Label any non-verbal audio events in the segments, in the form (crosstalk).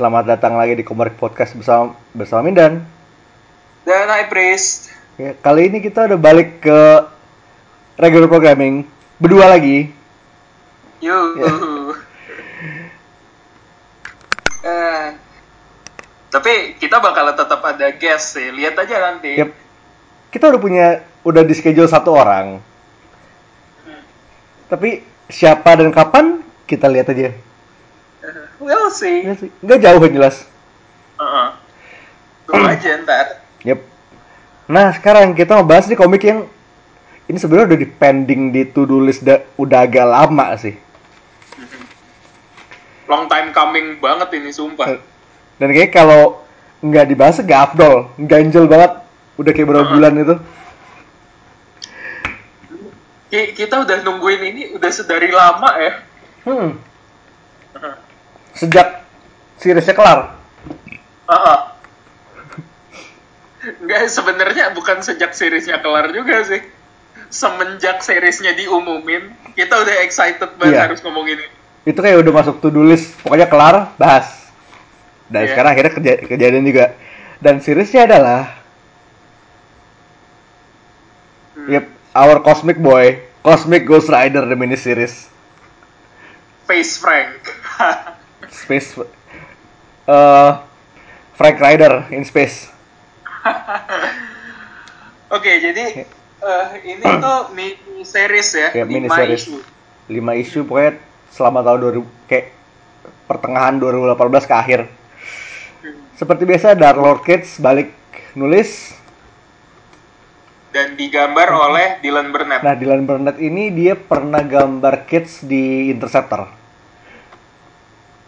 Selamat datang lagi di Komarik Podcast bersama bersama Mindan. Dan I Priest. Ya, kali ini kita udah balik ke regular programming berdua lagi. Yuk. Ya. (laughs) Eh, tapi kita bakal tetap ada guest sih. Lihat aja nanti. Yep. Kita udah punya udah di schedule satu orang. Hmm. Tapi siapa dan kapan kita lihat aja. We'll see. Ya sih, Nggak jauh yang jelas. Uh-uh. Tunggu aja ntar. Yep. Nah sekarang kita mau bahas nih komik yang ini sebenarnya udah di pending di to do list da- udah agak lama sih. Long time coming banget ini sumpah. Dan kayak kalau nggak dibahas nggak afdol, ganjel banget. Udah kayak berapa Uh-uh. bulan itu. Ki- Kita udah nungguin ini udah sedari lama ya. Hmm. Sejak seriesnya kelar. Uh-uh. Enggak, sebenarnya bukan sejak seriesnya kelar juga sih. Semenjak seriesnya diumumin, kita udah excited banget Iya. harus ngomongin ini. Itu kayak udah masuk to do list. Pokoknya kelar, bahas. Dan Iya. sekarang akhirnya keja- kejadian juga. Dan seriesnya adalah Hmm. Yep, Our Cosmic Boy, Cosmic Ghost Rider the mini series. Face Frank. (laughs) Space uh, Frank Rider in space. (laughs) Oke, jadi eh, ini (clears throat) tuh mini series ya, Ya, mini lima series. isu. 5 isu pokoknya selama tahun 2000 kayak pertengahan 2018 ke akhir. Seperti biasa Dark Lord Kids balik nulis. Dan digambar oleh Dylan Burnett. Nah, Dylan Burnett ini dia pernah gambar Kids di Interceptor.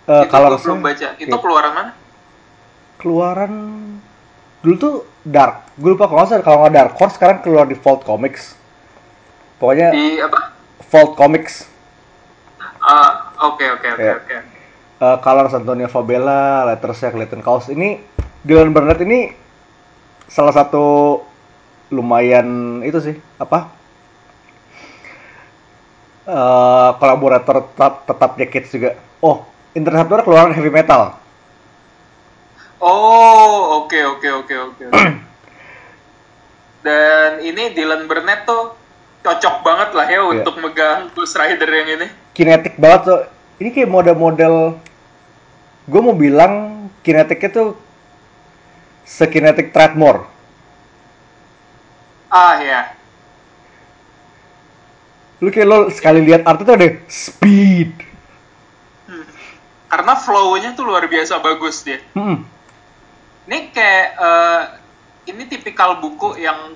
Eh itu kalau belum baca. Itu Iya. keluaran mana? keluaran dulu tuh Dark. Gue lupa kalau nggak kalau nggak Dark Horse sekarang keluar di Vault Comics. Pokoknya Di apa? Vault Comics. Ah, Oke, oke, oke, Iya. oke. uh, Colors Antonio Fabella, lettersnya Clayton Cowles ini Dylan Burnett ini salah satu lumayan itu sih apa uh, kolaborator tetap tetapnya Kids juga. Oh, Interceptor keluaran heavy metal. Oh, oke, oke, oke, oke. oke. (clears throat) Dan ini Dylan Burnett tuh cocok banget lah ya Iya. untuk megang Ghost Rider yang ini. Kinetik banget tuh. Ini kayak model-model gue mau bilang kinetiknya tuh sekinetik Treadmore. Ah ya, Lu kayak lo sekali lihat art itu ada speed. Karena flow-nya tuh luar biasa bagus dia. Hmm. Ini kayak eh, ini tipikal buku yang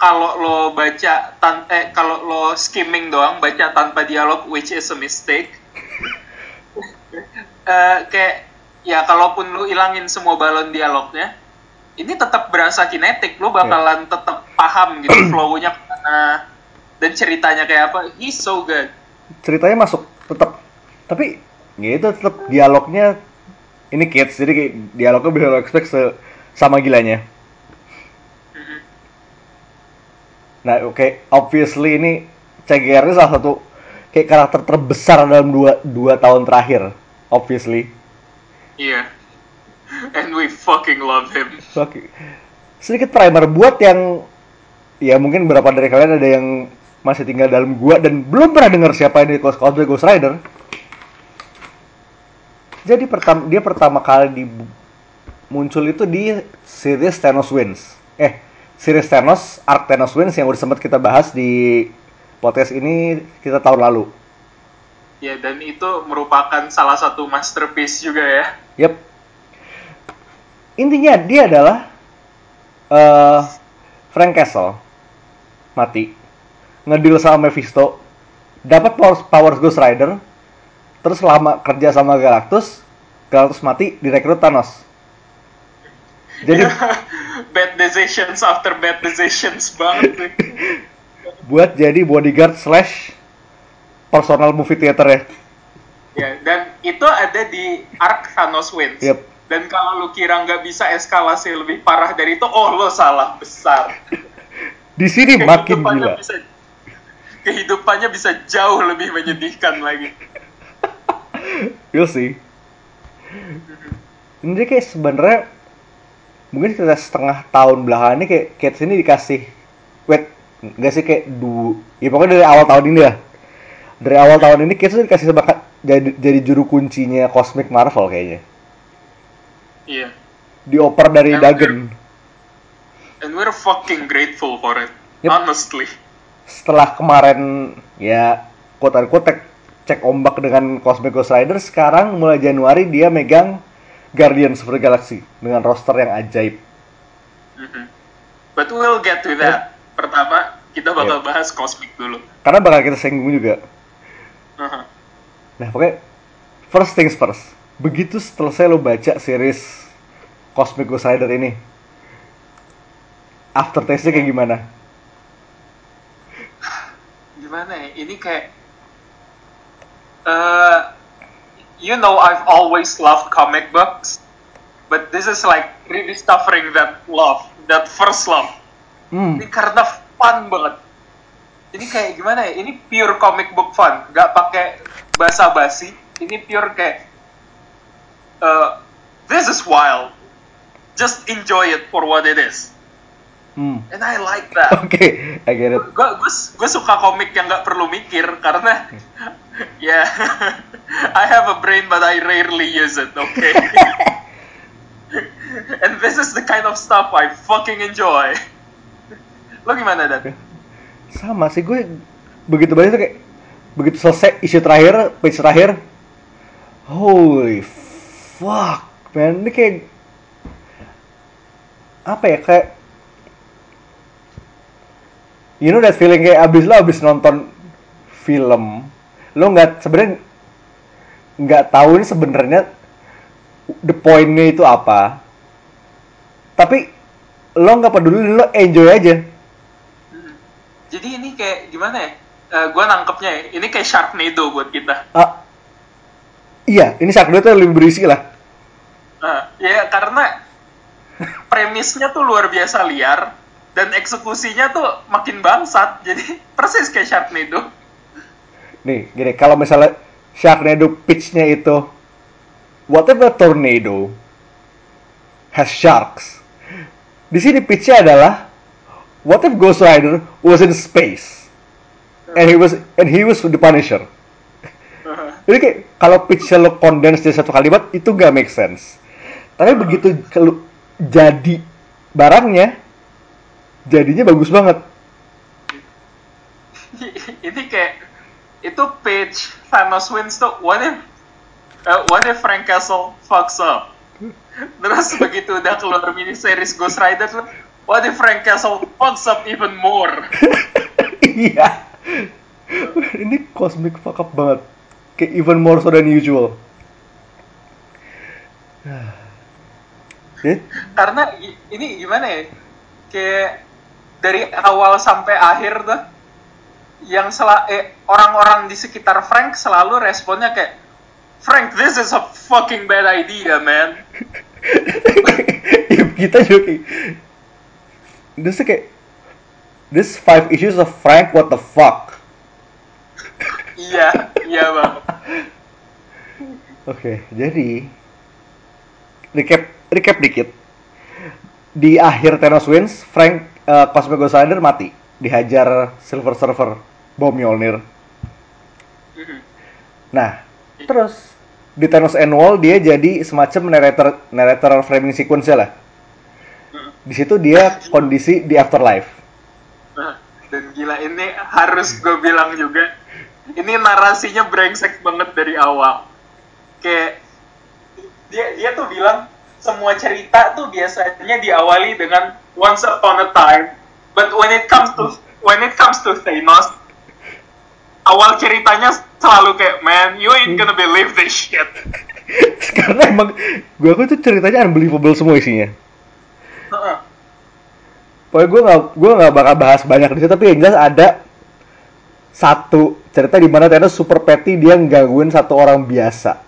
kalau lo baca tan eh kalau lo skimming doang baca tanpa dialog which is a mistake. (laughs) Eh, kayak ya kalaupun lu ilangin semua balon dialognya, ini tetap berasa kinetik. Lu bakalan tetap paham gitu (clears throat) flow-nya ke mana dan ceritanya kayak apa. He's so good. ceritanya masuk tetap tapi ya itu tetap dialognya ini kids jadi kayak dialognya bisa lo expect se- sama gilanya Mhm. nah oke obviously ini CGR ini salah satu kayak karakter terbesar dalam dua, dua tahun terakhir obviously Iya. (laughs) And we fucking love him. Oke. sedikit primer buat yang ya mungkin beberapa dari kalian ada yang masih tinggal dalam gua dan belum pernah dengar siapa ini Ghost Cosplay Ghost Rider. Jadi pertama dia pertama kali di muncul itu di series Thanos Wins. Eh, series Thanos, Arc Thanos Wins yang udah sempat kita bahas di podcast ini kita tahun lalu. Ya, dan itu merupakan salah satu masterpiece juga ya. Yep. Intinya dia adalah eh Frank Castle mati ngedil sama Mephisto dapat power powers Ghost Rider terus lama kerja sama Galactus Galactus mati direkrut Thanos jadi (laughs) bad decisions after bad decisions banget (laughs) buat jadi bodyguard slash personal movie theater ya ya, dan itu ada di arc Thanos Wins. Yep. Dan kalau lu kira nggak bisa eskalasi lebih parah dari itu, oh lo salah besar. (laughs) di sini makin gila Bisa, kehidupannya bisa jauh lebih menyedihkan lagi. You'll see ini dia kayak sebenarnya mungkin kita setengah tahun belakangan ini kayak Cats ini dikasih wait nggak sih kayak du ya pokoknya dari awal tahun ini lah dari awal tahun ini Cats tuh dikasih sebakat jadi jadi juru kuncinya Cosmic Marvel kayaknya Iya. dioper dari Yang Dagen And we're fucking grateful for it. Yep. Honestly. setelah kemarin ya quote unquote cek, ombak dengan Cosmic Ghost Rider sekarang mulai Januari dia megang Guardians of the Galaxy dengan roster yang ajaib Mhm. But we'll get to that. Pertama, kita bakal bahas Cosmic dulu. karena bakal kita singgung juga Aha. Nah, pokoknya first things first. Begitu selesai lo baca series Cosmic Ghost Rider ini, aftertaste-nya kayak gimana? Gimana ya? Ini kayak... uh, you know I've always loved comic books. But this is like rediscovering that love. That first love. Hmm, Ini karena fun banget. Ini kayak gimana ya? Ini pure comic book fun. Gak pakai basa-basi. Ini pure kayak... uh, this is wild. Just enjoy it for what it is. Hmm. And I like that. (laughs) Oke, I get it. gue gue suka komik yang nggak perlu mikir karena (laughs) ya (laughs) I have a brain but I rarely use it okay and this is the kind of stuff I fucking enjoy lo gimana dan Sama sih gue begitu banyak tuh kayak begitu selesai isu terakhir, page terakhir, holy fuck, man, ini kayak apa ya kayak you know that feeling kayak abis lo abis nonton film lo nggak sebenarnya nggak tahu ini sebenarnya the pointnya itu apa. Tapi lo nggak peduli lo enjoy aja. Jadi ini kayak gimana ya? Gue nangkepnya ya ini kayak Sharknado buat kita. Ah, iya, ini Sharknado tuh lebih berisi lah. Ah, ya karena (laughs) premisnya tuh luar biasa liar dan eksekusinya tuh makin bangsat jadi (laughs) persis kayak Sharknado Nih, gini, kalau misalnya Sharknado pitch-nya itu What if a tornado has sharks? Di sini pitch-nya adalah What if Ghost Rider was in space and he was and he was the Punisher? (laughs) Jadi kayak kalau pitch-nya lo condense jadi satu kalimat itu gak make sense. Tapi begitu kalau jadi barangnya jadinya bagus banget. (laughs) ini kayak itu page Thanos wins tuh what if uh, what if Frank Castle fucks up (laughs) terus begitu udah keluar mini series Ghost Rider tuh what if Frank Castle fucks up even more (laughs) iya. Ini cosmic fuck up banget. Kayak even more so than usual. (sighs) Eh, karena ini gimana ya kayak dari awal sampai akhir tuh yang sela eh, orang-orang di sekitar Frank selalu responnya kayak Frank this is a fucking bad idea man. Ya, (laughs) kita juga kayak this kayak this five issues of Frank what the fuck? Iya iya bang. Oke jadi recap recap dikit. Di akhir Thanos wins Frank uh, Cosmic Ghost Rider mati. Dihajar Silver Surfer bom Mjolnir. Mhm. nah terus di Thanos Annual dia jadi semacam narrator narrator framing sequence lah. Di situ dia kondisi di afterlife. Nah, dan gila ini harus gue bilang juga ini narasinya brengsek banget dari awal. Kayak dia dia tuh bilang semua cerita tuh biasanya diawali dengan once upon a time. But when it comes to when it comes to Thanos awal ceritanya selalu kayak man you ain't gonna believe this shit. (laughs) Karena emang gue aku tuh ceritanya unbelievable semua isinya. Pokoknya gue nggak gue nggak bakal bahas banyak di situ tapi yang jelas ada satu cerita di mana Thanos super petty dia ngangguin satu orang biasa.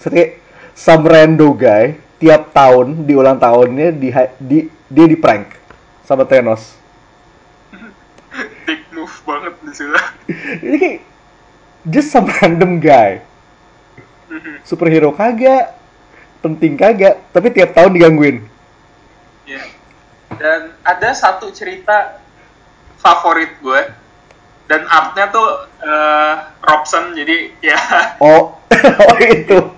Seperti some rando guy tiap tahun di ulang tahunnya di, di dia di prank sama Thanos. Dick move banget di situ. (laughs) Ini kayak just some random guy. Superhero kagak penting kagak tapi tiap tahun digangguin. Ya. Dan ada satu cerita favorit gue dan artnya tuh eh, Robson jadi ya. Oh (laughs) oh itu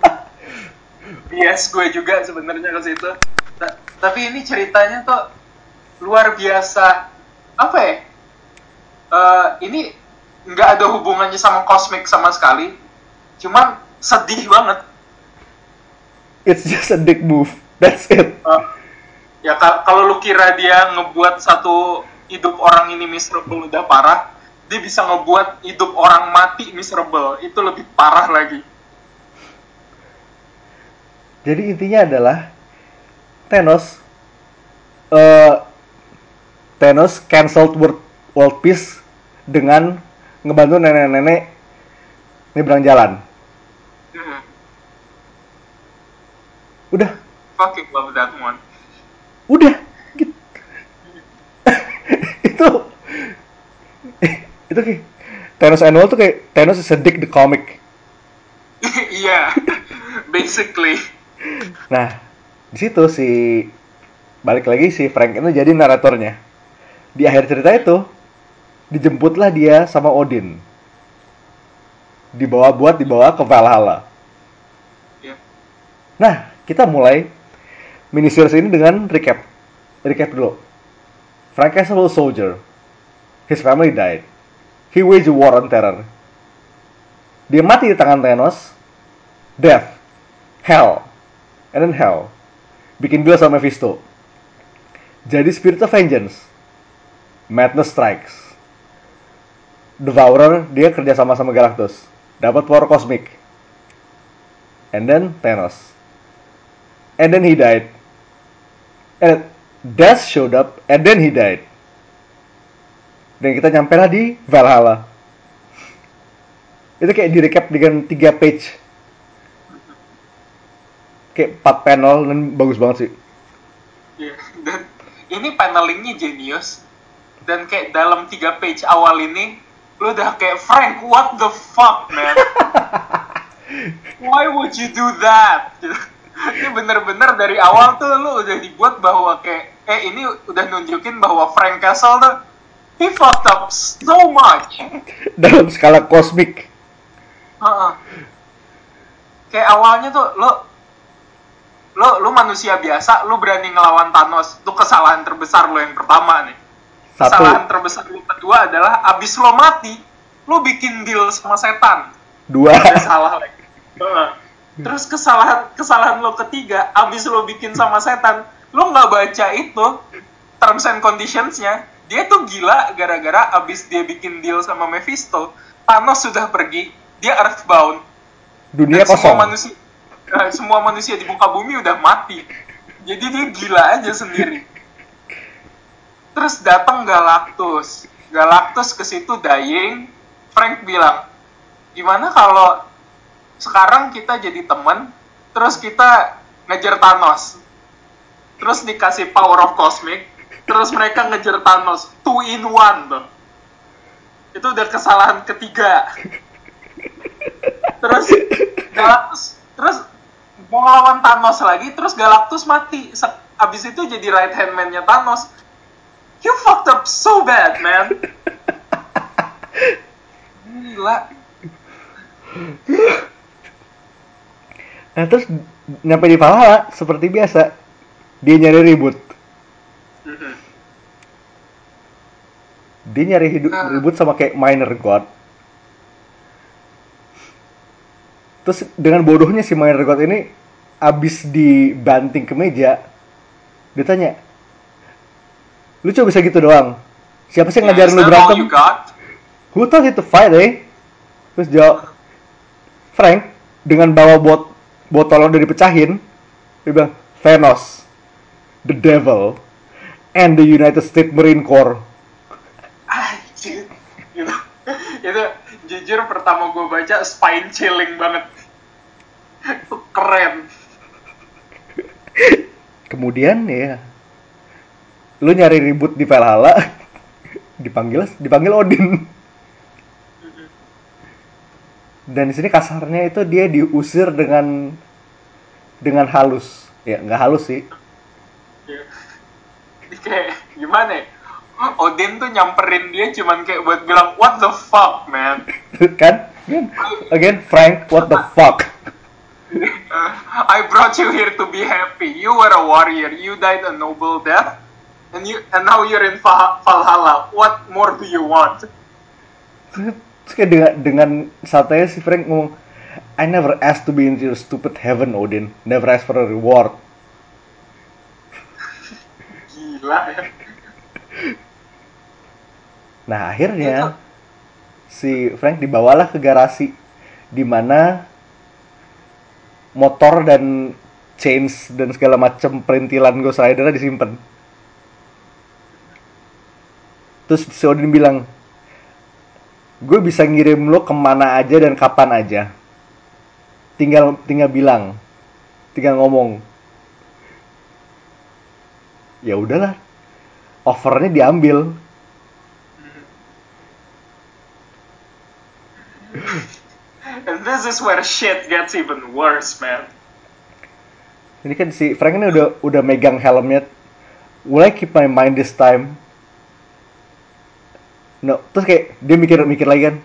bias gue juga sebenarnya ke situ. Ta- tapi ini ceritanya tuh luar biasa apa ya? Eh, ini nggak ada hubungannya sama kosmik sama sekali. Cuman sedih banget. it's just a dick move that's it Eh, ya ka- kalau lu kira dia ngebuat satu hidup orang ini miserable udah parah, dia bisa ngebuat hidup orang mati miserable. Itu lebih parah lagi. Jadi intinya adalah Thanos eh Thanos cancelled world, world peace dengan ngebantu nenek-nenek nyebrang jalan Hmm. udah Fucking love that one. udah gitu. (laughs) itu itu kayak Thanos Annual tuh kayak Thanos is a dick the comic (laughs) Iya, basically. Nah di situ si balik lagi si Frank itu jadi naratornya. Di akhir cerita itu dijemputlah dia sama Odin. Dibawa buat dibawa ke Valhalla. Iya. nah kita mulai mini series ini dengan recap. Recap dulu. Frank Castle soldier. His family died. He waged war on terror. Dia mati di tangan Thanos. Death. Hell and then hell. Bikin deal sama Mephisto. Jadi spirit of vengeance. Madness strikes. Devourer dia kerja sama sama Galactus. Dapat power cosmic. And then Thanos. And then he died. And Death showed up and then he died. Dan kita nyampe lah di Valhalla. Itu kayak direcap dengan tiga page kayak 4 panel dan bagus banget sih Iya. Dan ini panelingnya genius. Dan kayak dalam tiga page awal ini, lu udah kayak Frank, what the fuck, man? (laughs) Why would you do that? Ini bener-bener dari awal tuh lu udah dibuat bahwa kayak, eh ini udah nunjukin bahwa Frank Castle tuh, he fucked up so much. dalam skala kosmik Heeh. Kayak awalnya tuh lo lo lo manusia biasa, lo berani ngelawan Thanos. Itu kesalahan terbesar lo yang pertama nih. Satu. Kesalahan terbesar lo kedua adalah abis lo mati, lo bikin deal sama setan. dua Udah salah lagi. Terus kesalahan kesalahan lo ketiga, abis lo bikin sama setan, lo nggak baca itu terms and conditionsnya. Dia tuh gila gara-gara abis dia bikin deal sama Mephisto, Thanos sudah pergi, dia earthbound, dunia dan semua kosong manusia eh, semua manusia di muka bumi udah mati. Jadi dia gila aja sendiri. Terus datang Galactus. Galactus ke situ dying. Frank bilang gimana kalau sekarang kita jadi temen terus kita ngejar Thanos? Terus dikasih power of cosmic terus mereka ngejar Thanos. Two in one tuh. Itu udah kesalahan ketiga. Terus Galactus terus mau ngelawan Thanos lagi terus Galactus mati. Abis itu jadi right hand man-nya Thanos. You fucked up so bad man. Gila. Nah terus nyampe di Valhalla seperti biasa dia nyari ribut. Dia nyari hidup Ah. ribut sama kayak minor god terus dengan bodohnya si minor god ini abis dibanting ke meja dia tanya lu coba bisa gitu doang siapa sih yang ngajarin lu berantem? Who taught you to fight, eh? Terus jawab, Frank, dengan bawa bot botol yang udah dipecahin, dia bilang, Thanos, the devil, and the United States Marine Corps. Anjir. Gitu. (laughs) itu jujur pertama gue baca spine chilling banget keren Kemudian ya, lu nyari ribut di Valhalla, (laughs) dipanggil dipanggil Odin. Dan di sini kasarnya itu dia diusir dengan dengan halus ya nggak halus sih Ya. Ini kayak gimana ya? Odin tuh nyamperin dia cuman kayak buat bilang what the fuck man (laughs) kan again, again Frank what the fuck Uh, I brought you here to be happy. You were a warrior. You died a noble death, and you and now you're in Valhalla. What more do you want? terus kayak dengan dengan santainya si Frank ngomong I never asked to be in your stupid heaven Odin never asked for a reward (laughs) Gila ya. Nah akhirnya si Frank dibawalah ke garasi di mana motor dan chains dan segala macam perintilan Ghost Rider disimpan. Terus si Odin bilang, gue bisa ngirim lo ke mana aja dan kapan aja. Tinggal tinggal bilang, tinggal ngomong. Ya udahlah, offernya diambil. And this is where shit gets even worse, man. Ini kan si Frank ini udah udah megang helmnya. Will I keep my mind this time? No, terus kayak dia mikir-mikir lagi kan.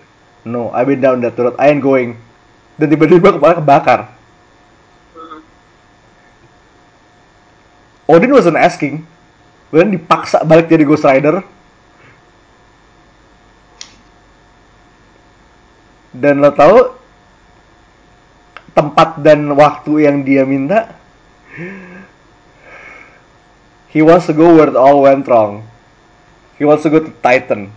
No, I've been down that road. I ain't going. Dan tiba-tiba kepala kebakar. Odin wasn't asking. Odin dipaksa balik jadi Ghost Rider. Dan lo tahu tempat dan waktu yang dia minta He wants to go where it all went wrong. He wants to go to Titan.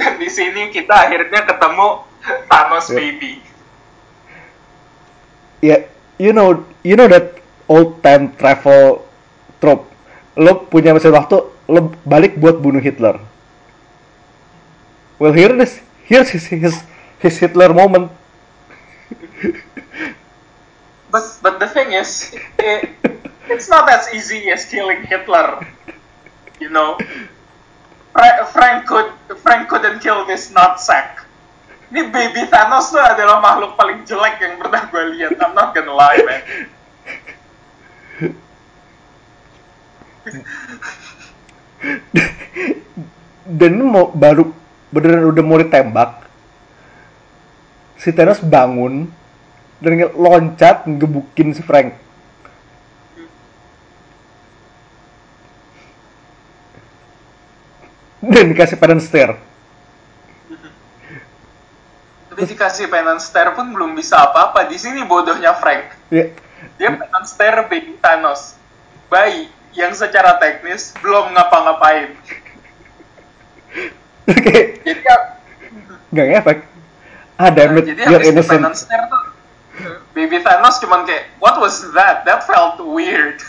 Dan (laughs) di sini kita akhirnya ketemu Thanos Ya. baby. Ya, you know, you know that old time travel trope. Lo punya mesin waktu, balik buat bunuh Hitler. Well, here it is. Here's his, his, his Hitler moment. But but the thing is, it, it's not as easy as killing Hitler. You know, Fra- Frank could Frank couldn't kill this nutsack. Ini baby Thanos tuh adalah makhluk paling jelek yang pernah gue lihat. I'm not gonna lie, man. (laughs) (laughs) Dan mau baru beneran udah mau ditembak. Si Thanos bangun dan loncat ngebukin si Frank. Dan dikasih parent stare. Tapi dikasih penance stare pun belum bisa apa-apa. Di sini bodohnya Frank. Ya, Dia penance stare baby Thanos. Bayi yang secara teknis belum ngapa-ngapain. Oke, Jadi ya- nggak ngefek. Ah, damn it, jadi habis di innocent. stare tuh Baby Thanos cuman kayak what was that? That felt weird.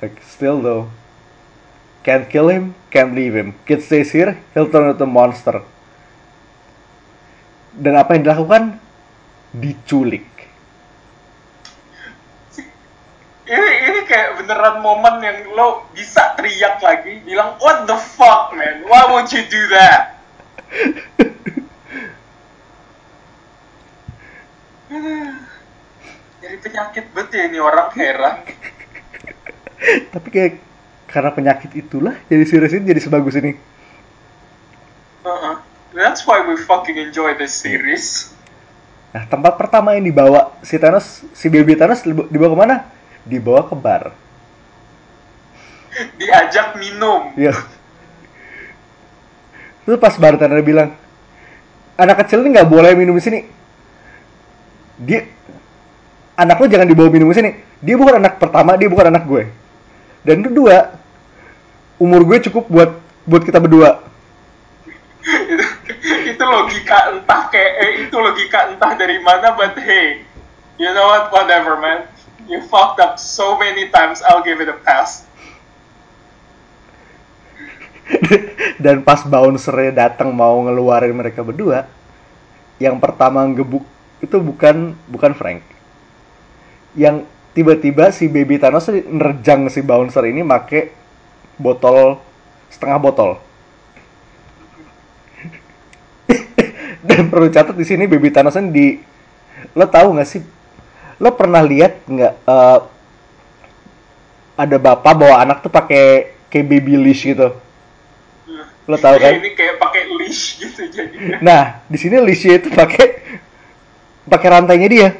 Like, still though. Can't kill him, can't leave him. Kid stays here, he'll turn into monster. Dan apa yang dilakukan? Diculik. Ini ini kayak beneran momen yang lo bisa teriak lagi bilang what the fuck man? Why would you do that? (laughs) Jadi penyakit bet ya ini orang heran. Tapi kayak karena penyakit itulah jadi series ini jadi sebagus ini. Uh-uh. That's why we fucking enjoy this series. Nah, tempat pertama yang dibawa si Thanos, si baby Thanos dibawa dibawa ke mana? Dibawa ke bar. (laughs) Diajak minum. Ya. Terus pas bartender bilang, anak kecil ini nggak boleh minum di sini. Dia, anak lo jangan dibawa minum di sini. Dia bukan anak pertama, dia bukan anak gue. Dan kedua, umur gue cukup buat buat kita berdua. itu, (laughs) itu logika entah kayak eh, itu logika entah dari mana but hey you know what whatever man you fucked up so many times I'll give it a pass (laughs) Dan pas bouncernya datang mau ngeluarin mereka berdua, yang pertama ngebuk itu bukan bukan Frank. Yang tiba-tiba si baby Thanos nerjang si bouncer ini make botol setengah botol. (laughs) Dan perlu catat di sini baby Thanos di lo tahu nggak sih? Lo pernah lihat nggak eh, ada bapak bawa anak tuh pakai kayak baby leash gitu? Lo tahu kan? ini kayak pakai leash gitu jadi Nah, di sini leashnya itu pakai pakai rantainya dia.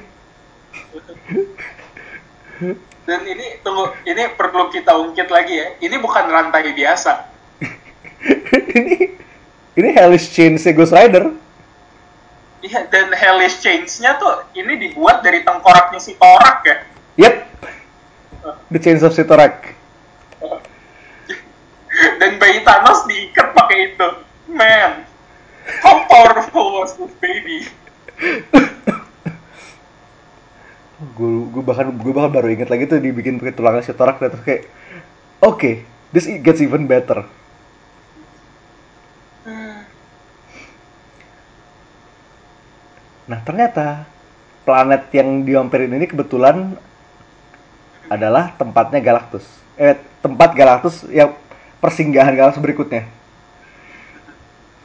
dan ini tunggu ini perlu kita ungkit lagi ya ini bukan rantai biasa (laughs) ini ini hellish chain Ghost Rider. Iya, dan hellish chains-nya tuh ini dibuat dari tengkoraknya si Torak ya. Yep. The Chains of Sitorak. (laughs) Dan bayi Thanos diikat pakai itu. Man, how powerful was this baby? (laughs) gue bahkan gue bahkan baru inget lagi tuh dibikin pakai tulangnya Sitorak dan terus kayak oke okay, this gets even better nah ternyata planet yang diamperin ini kebetulan adalah tempatnya Galactus eh tempat Galactus yang persinggahan Galactus berikutnya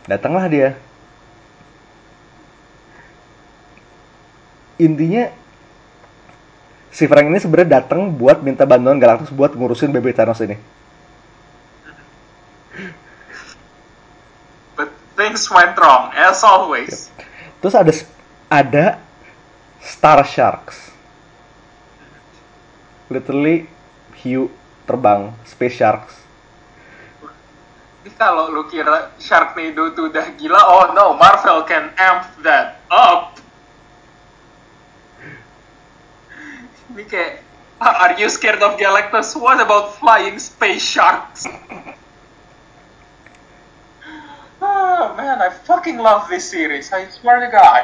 datanglah dia intinya si Frank ini sebenarnya datang buat minta bantuan Galactus buat ngurusin baby Thanos ini. But things went wrong, as always. Terus ada ada Star Sharks. Literally hiu terbang space sharks. Ini kalau lu kira Sharknado tuh udah gila, oh no, Marvel can amp that up. Ini kayak, "Ah, are you scared of Galactus? What about flying space sharks? Oh man, I fucking love this series. I swear to God.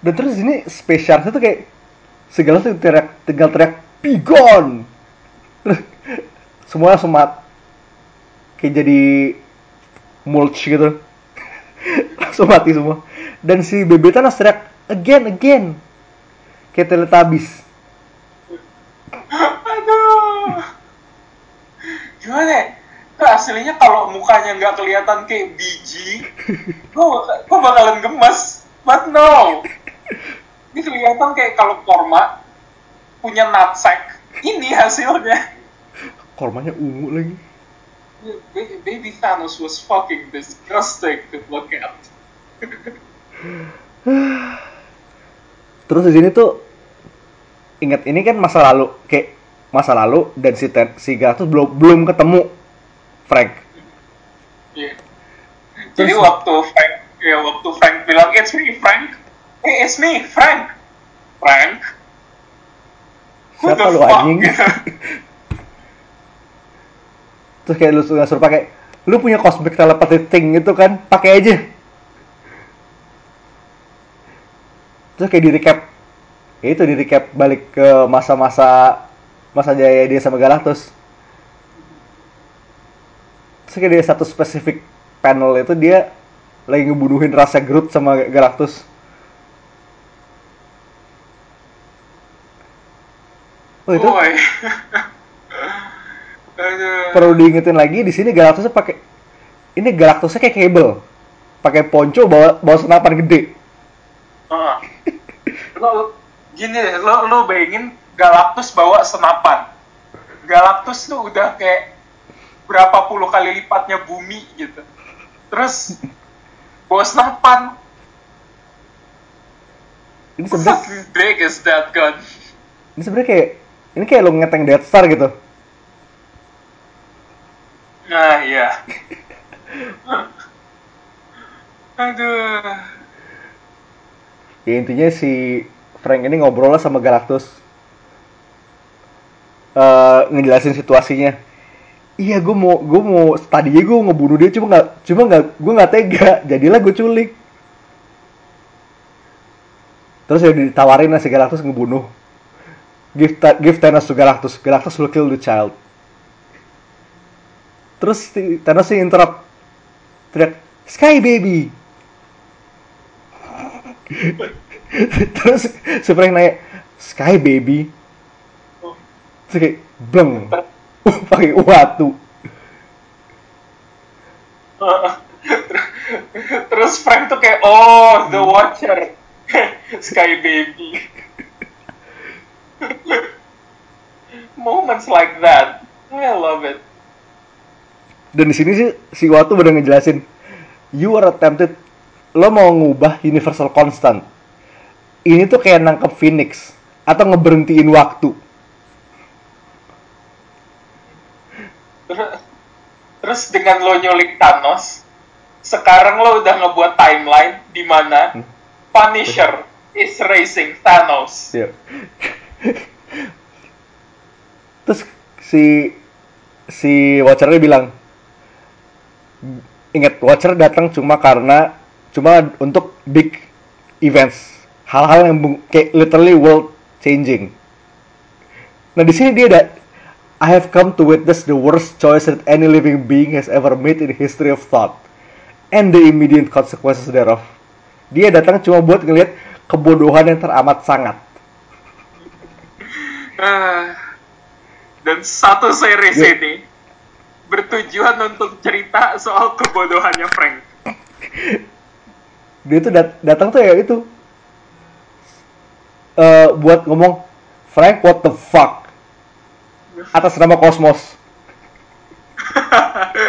Dan terus ini space sharks itu kayak segala tuh teriak, tinggal teriak pigon. Semua semat kayak jadi mulch gitu. (laughs) Langsung mati semua. Dan si baby Thanos teriak again again. Kayak Teletubbies. Aduh. Gimana ya? Nah, aslinya kalau mukanya nggak kelihatan kayak biji, (laughs) gue bakalan gemes. But no. Ini kelihatan kayak kalau korma punya nutsack. Ini hasilnya. Kormanya ungu lagi. Baby, Thanos was fucking disgusting to look at. Terus di sini tuh ingat ini kan masa lalu kayak masa lalu dan si Ten, si Galactus belum belum ketemu Frank. Iya. Jadi waktu Frank, ya waktu Frank bilang it's me Frank, hey it's me Frank, Frank. Siapa lu anjing? (laughs) Terus kayak lu suruh, suruh pakai lu punya cosmic telepathy thing itu kan, pakai aja. Terus kayak di recap ya itu di recap balik ke masa-masa masa jaya dia sama Galactus. Terus kayak di satu spesifik panel itu dia lagi ngebunuhin rasa Groot sama Galactus. Oh itu (laughs) perlu diingetin lagi di sini Galactusnya pakai ini Galactusnya kayak kabel pakai ponco bawa bawa senapan gede Heeh. (laughs) lo gini lo lo bayangin Galactus bawa senapan. Galactus tuh udah kayak berapa puluh kali lipatnya bumi gitu. Terus bawa senapan. ini How sebenarnya fucking big is that gun? ini sebenarnya kayak ini kayak lo ngeteng Death Star gitu Nah iya. (laughs) Aduh. ya intinya si Frank ini ngobrol lah sama Galactus Eh ngejelasin situasinya iya gue mau gue mau tadinya gue ngebunuh dia cuma nggak cuma nggak gue nggak tega jadilah gue culik. Terus ya ditawarin si Galactus ngebunuh. Give Ta- give Thanos to Galactus Galactus will kill the child. Terus Thanos sih interrupt teriak Sky baby! (laughs) Terus Frank nanya Sky baby? Terus kayak bleng pakai watu Terus (laughs) Terus Frank tuh kayak, oh, The Watcher. (laughs) Sky Baby. (laughs) Moments like that. I love it. Dan di sini sih si Watu bener ngejelasin, you are attempted, lo mau ngubah universal constant. Ini tuh kayak nangkep Phoenix atau ngeberhentiin waktu. Terus, terus dengan lo nyulik Thanos, sekarang lo udah ngebuat timeline di mana Punisher is racing Thanos. Iya. (laughs) Terus si si Watcher bilang, ingat Watcher datang cuma karena cuma untuk big events, hal-hal yang kayak literally world changing. Nah di sini dia ada I have come to witness the worst choice that any living being has ever made in the history of thought and the immediate consequences thereof. Dia datang cuma buat ngelihat kebodohan yang teramat sangat. (laughs) Ah, Dan satu series Ya. ini bertujuan untuk cerita soal kebodohannya Frank. (laughs) dia tuh dat- datang tuh ya itu eh buat ngomong Frank what the fuck atas nama Cosmos (laughs)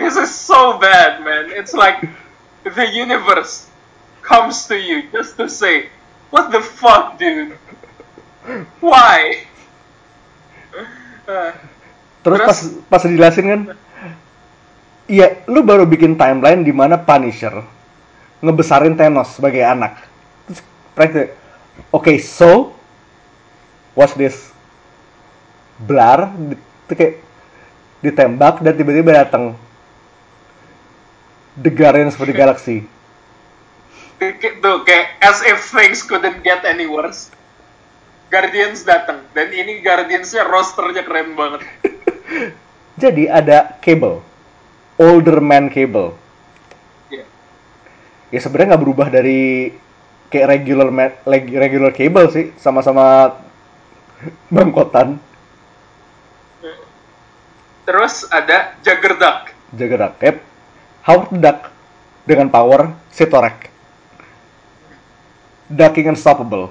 this is so bad, man. It's like the universe comes to you just to say, "What the fuck, dude? Why?" (laughs) Uh, terus pas Terus? pas dijelasin kan iya lu baru bikin timeline di mana Punisher ngebesarin Thanos sebagai anak terus oke so watch this Blar itu kayak ditembak dan tiba-tiba datang The Guardians of the Galaxy tuh kayak as if things couldn't get any worse. Guardians datang dan ini Guardiansnya rosternya keren banget. (laughs) Jadi ada Cable, Older Man Cable. Iya. Ya sebenarnya nggak berubah dari kayak regular regular Cable sih, sama-sama (laughs) bangkotan, Terus ada Juggerduck. Juggernaut. Yep. Howard Duck dengan power Sitorek. Ducking Unstoppable.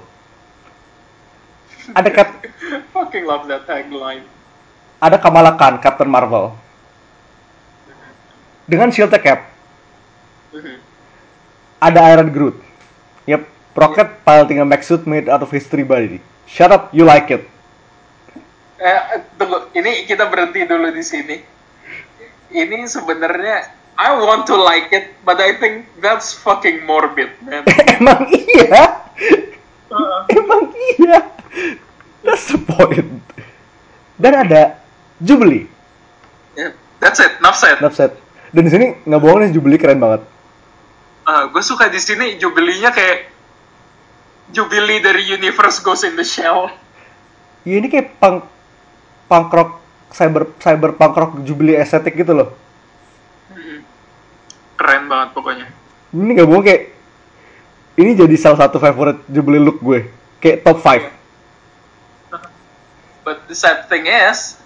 Ada Cap, (laughs) Fucking love that tagline. ada Kamala Khan, Captain Marvel. Dengan shield cap, Mhm. ada Iron Groot. Yep, Rocket piloting a mech suit made out of history body. Shut up, you like it. Eh, tunggu, ini kita berhenti dulu di sini. Ini sebenarnya I want to like it, but I think that's fucking morbid, man. (laughs) Emang iya? Emang iya? That's the point. Dan ada Jubilee, Yeah, that's it, enough said. Upset. Dan di sini nggak bohong nih Jubilee keren banget. gue suka di sini jubilinya kayak Jubilee dari Universe Goes in the Shell. Ya ini kayak punk punk rock cyber cyber punk rock Jubilee estetik gitu loh. Keren banget pokoknya. Ini nggak bohong kayak ini jadi salah satu favorite Jubilee look gue. Kayak top 5. But the sad thing is,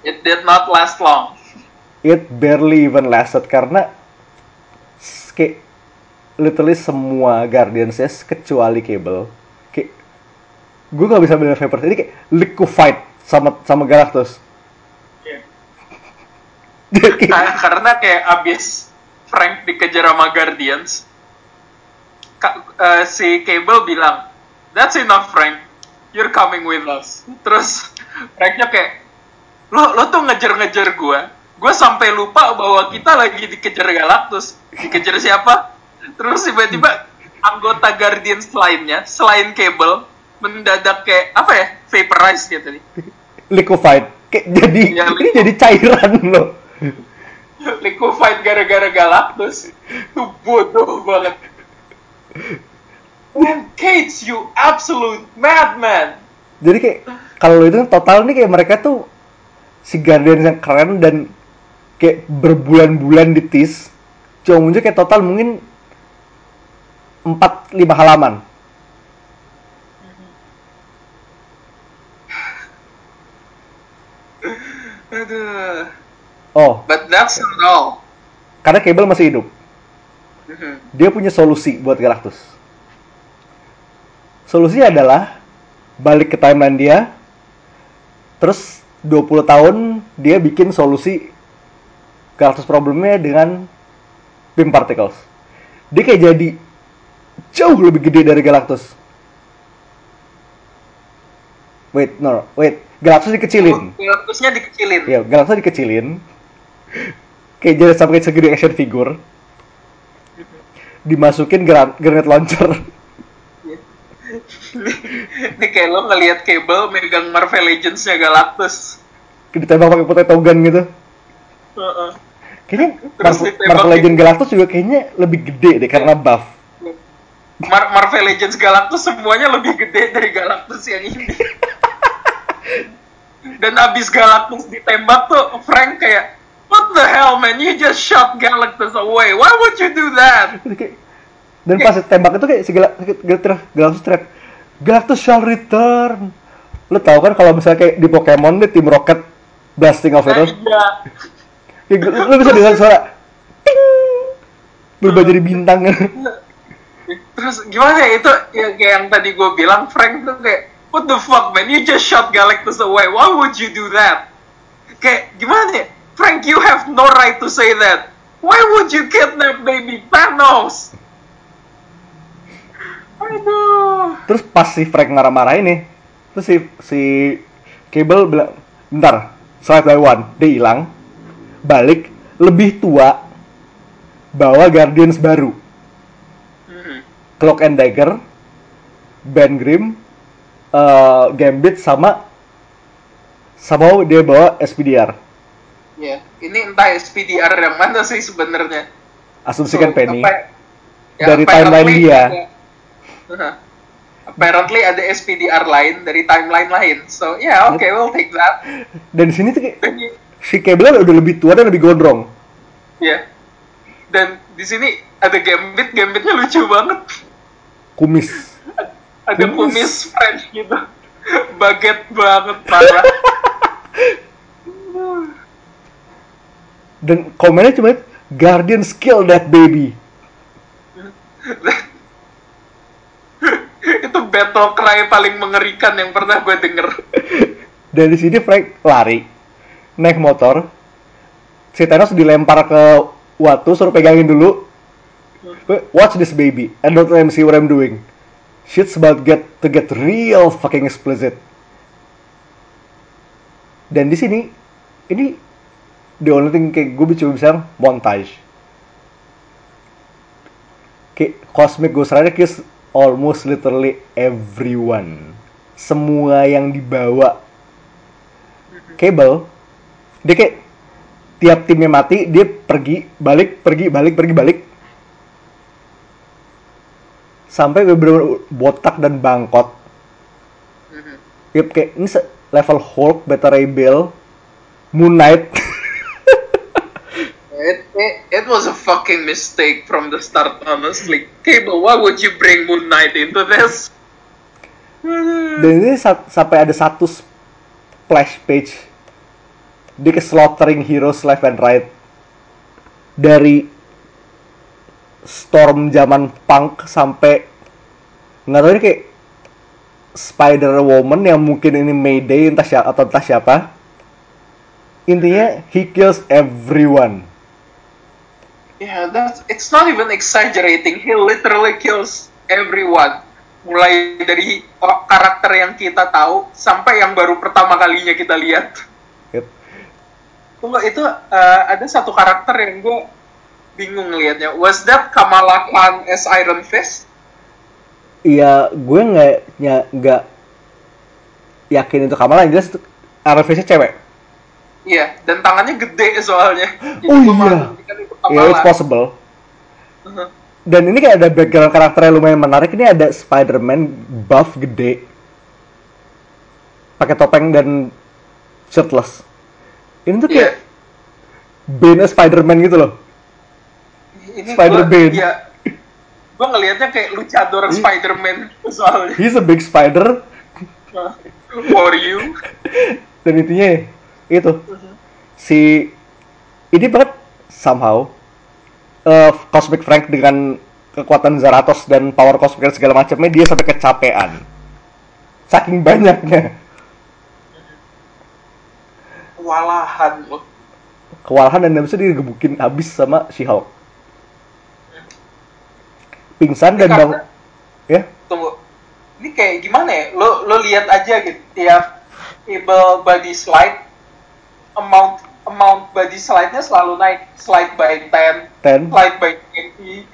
it did not last long. It barely even lasted karena kayak literally semua Guardians kecuali Cable kayak gue gak bisa bilang favorite ini kayak liquefied sama sama Galactus (laughs) kayak- Ka- karena kayak abis Frank dikejar sama Guardians, Ka- eh, si Cable bilang, That's enough Frank, you're coming with us. Terus Franknya kayak, lo lo tuh ngejar-ngejar gua, gua sampai lupa bahwa kita lagi dikejar Galactus. Dikejar siapa? Terus tiba-tiba anggota Guardians lainnya selain Cable mendadak kayak apa ya vaporize gitu tadi liquefied. Kayak jadi Ya, ini jadi cairan loh. Liquefied gara-gara Galactus. Itu bodoh banget. Man, Cage, you absolute madman. jadi kayak kalau itu total nih kayak mereka tuh si Guardians yang keren dan kayak berbulan-bulan di tease. Cuma muncul kayak total mungkin 4-5 halaman (laughs) Aduh. oh But that's not all. karena Cable masih hidup. Mhm. Dia punya solusi buat Galactus. Solusinya adalah balik ke timeline dia, terus 20 tahun dia bikin solusi Galactus problemnya dengan beam particles. Dia kayak jadi jauh lebih gede dari Galactus. Wait, no, wait. Galactus dikecilin. Galactusnya dikecilin. Ya, Galactus dikecilin. Kayak jadi sampai segede action figure. Dimasukin gran- granate launcher. Ini kayak lo ngelihat Cable megang Marvel Legends-nya Galactus. Ditembak pakai potato gun gitu. Heeh. Kayaknya Terus Marvel, Marvel gitu. Legend Galactus juga kayaknya lebih gede deh karena buff. Mar- Marvel Legends Galactus semuanya lebih gede dari Galactus yang ini. Dan abis Galactus ditembak tuh Frank kayak What the hell man, you just shot Galactus away. Why would you do that? Dan pas tembak itu kayak segala Galactus Galactus teriak, Galactus shall return. Lo tau kan kalau misalnya kayak di Pokemon deh tim Rocket blasting off itu, Iya. lo bisa dengar suara ting berubah jadi bintang. Terus gimana ya itu ya, kayak yang tadi gue bilang Frank tuh kayak What the fuck man, you just shot Galactus away. Why would you do that? Kayak gimana ya? Frank, you have no right to say that. Why would you kidnap baby Thanos? Aduh. Terus pas si Frank marah-marah ini, terus si si Cable bilang, bentar, slide by one, dia hilang, balik, lebih tua, bawa Guardians baru. Cloak and Dagger, Ben Grimm, eh, Gambit sama sama dia bawa SPDR. Ya, ini entah SPDR yang mana sih sebenarnya. Asumsikan So, Penny. apa- ya, Dari timeline dia. ada-. Apparently ada SPDR lain dari timeline lain. So, yeah, oke, we'll take that. Dan di sini tuh si Cable udah lebih tua dan lebih gondrong. ya. Dan di sini ada Gambit, Gambitnya lucu banget. Kumis. Ada Kumis. kumis French gitu. (laughs) Baget banget parah. Dan komennya cuma Guardians kill that baby. (laughs) Itu battle cry paling mengerikan yang pernah gue denger. Dan di sini Frank lari, naik motor, si Thanos dilempar ke Watu, suruh pegangin dulu. Watch this baby, and don't let him see what I'm doing. Shit's about get to get real fucking explicit. Dan di sini, ini the only thing kayak gue cuma bisa montage. Kayak Cosmic Ghost Rider kiss almost literally everyone. Semua yang dibawa Cable, dia kayak tiap timnya mati, dia pergi, balik, pergi, balik, pergi, balik. Sampai bener-bener botak dan bangkot. Mhm. Yep, kayak ini level Hulk, Beta Ray Bill, Moon Knight. (laughs) It, it, it was a fucking mistake from the start, honestly. Cable, why would you bring Moon Knight into this? Dan ini sa- sampai ada satu splash page. Dia ke slaughtering heroes left and right. Dari Storm zaman punk sampai nggak tahu ini kayak Spider Woman yang mungkin ini Mayday entah siapa atau entah siapa. Intinya he kills everyone. Yeah, that's it's not even exaggerating. He literally kills everyone. Mulai dari karakter yang kita tahu sampai yang baru pertama kalinya kita lihat. Yep. Tunggu itu uh, ada satu karakter yang gue bingung ngelihatnya. Was that Kamala Khan as Iron Fist? Iya, gue nggak nggak yakin itu Kamala yang jelas Iron Fist-nya cewek. Iya, dan tangannya gede soalnya. Jadi (laughs) Oh iya. malah mikir itu Ya, Kamala. it's possible. Uh-huh. Dan ini kayak ada background karakter yang lumayan menarik. Ini ada Spider-Man buff gede. Pakai topeng dan shirtless. Ini tuh kayak Iya. Bane Spider-Man gitu loh. Ini Spider-Man. gua- Iya. Gue ngelihatnya kayak luchador Iya. Spider-Man soalnya. He's a big spider. For you. Dan intinya itu. Si... Ini banget somehow eh, Cosmic Frank dengan kekuatan Zaratos dan power Cosmic dan segala macamnya dia sampai kecapean. Saking banyaknya. Kewalahan lo. Kewalahan dan habis itu dia digebukin habis sama She-Hulk. Pingsan dan Ini bang... Ya? Tunggu. Ini kayak gimana ya? Lo lo lihat aja gitu tiap able body slide amount amount body slide-nya selalu naik slide by 10, 10. slide by 20.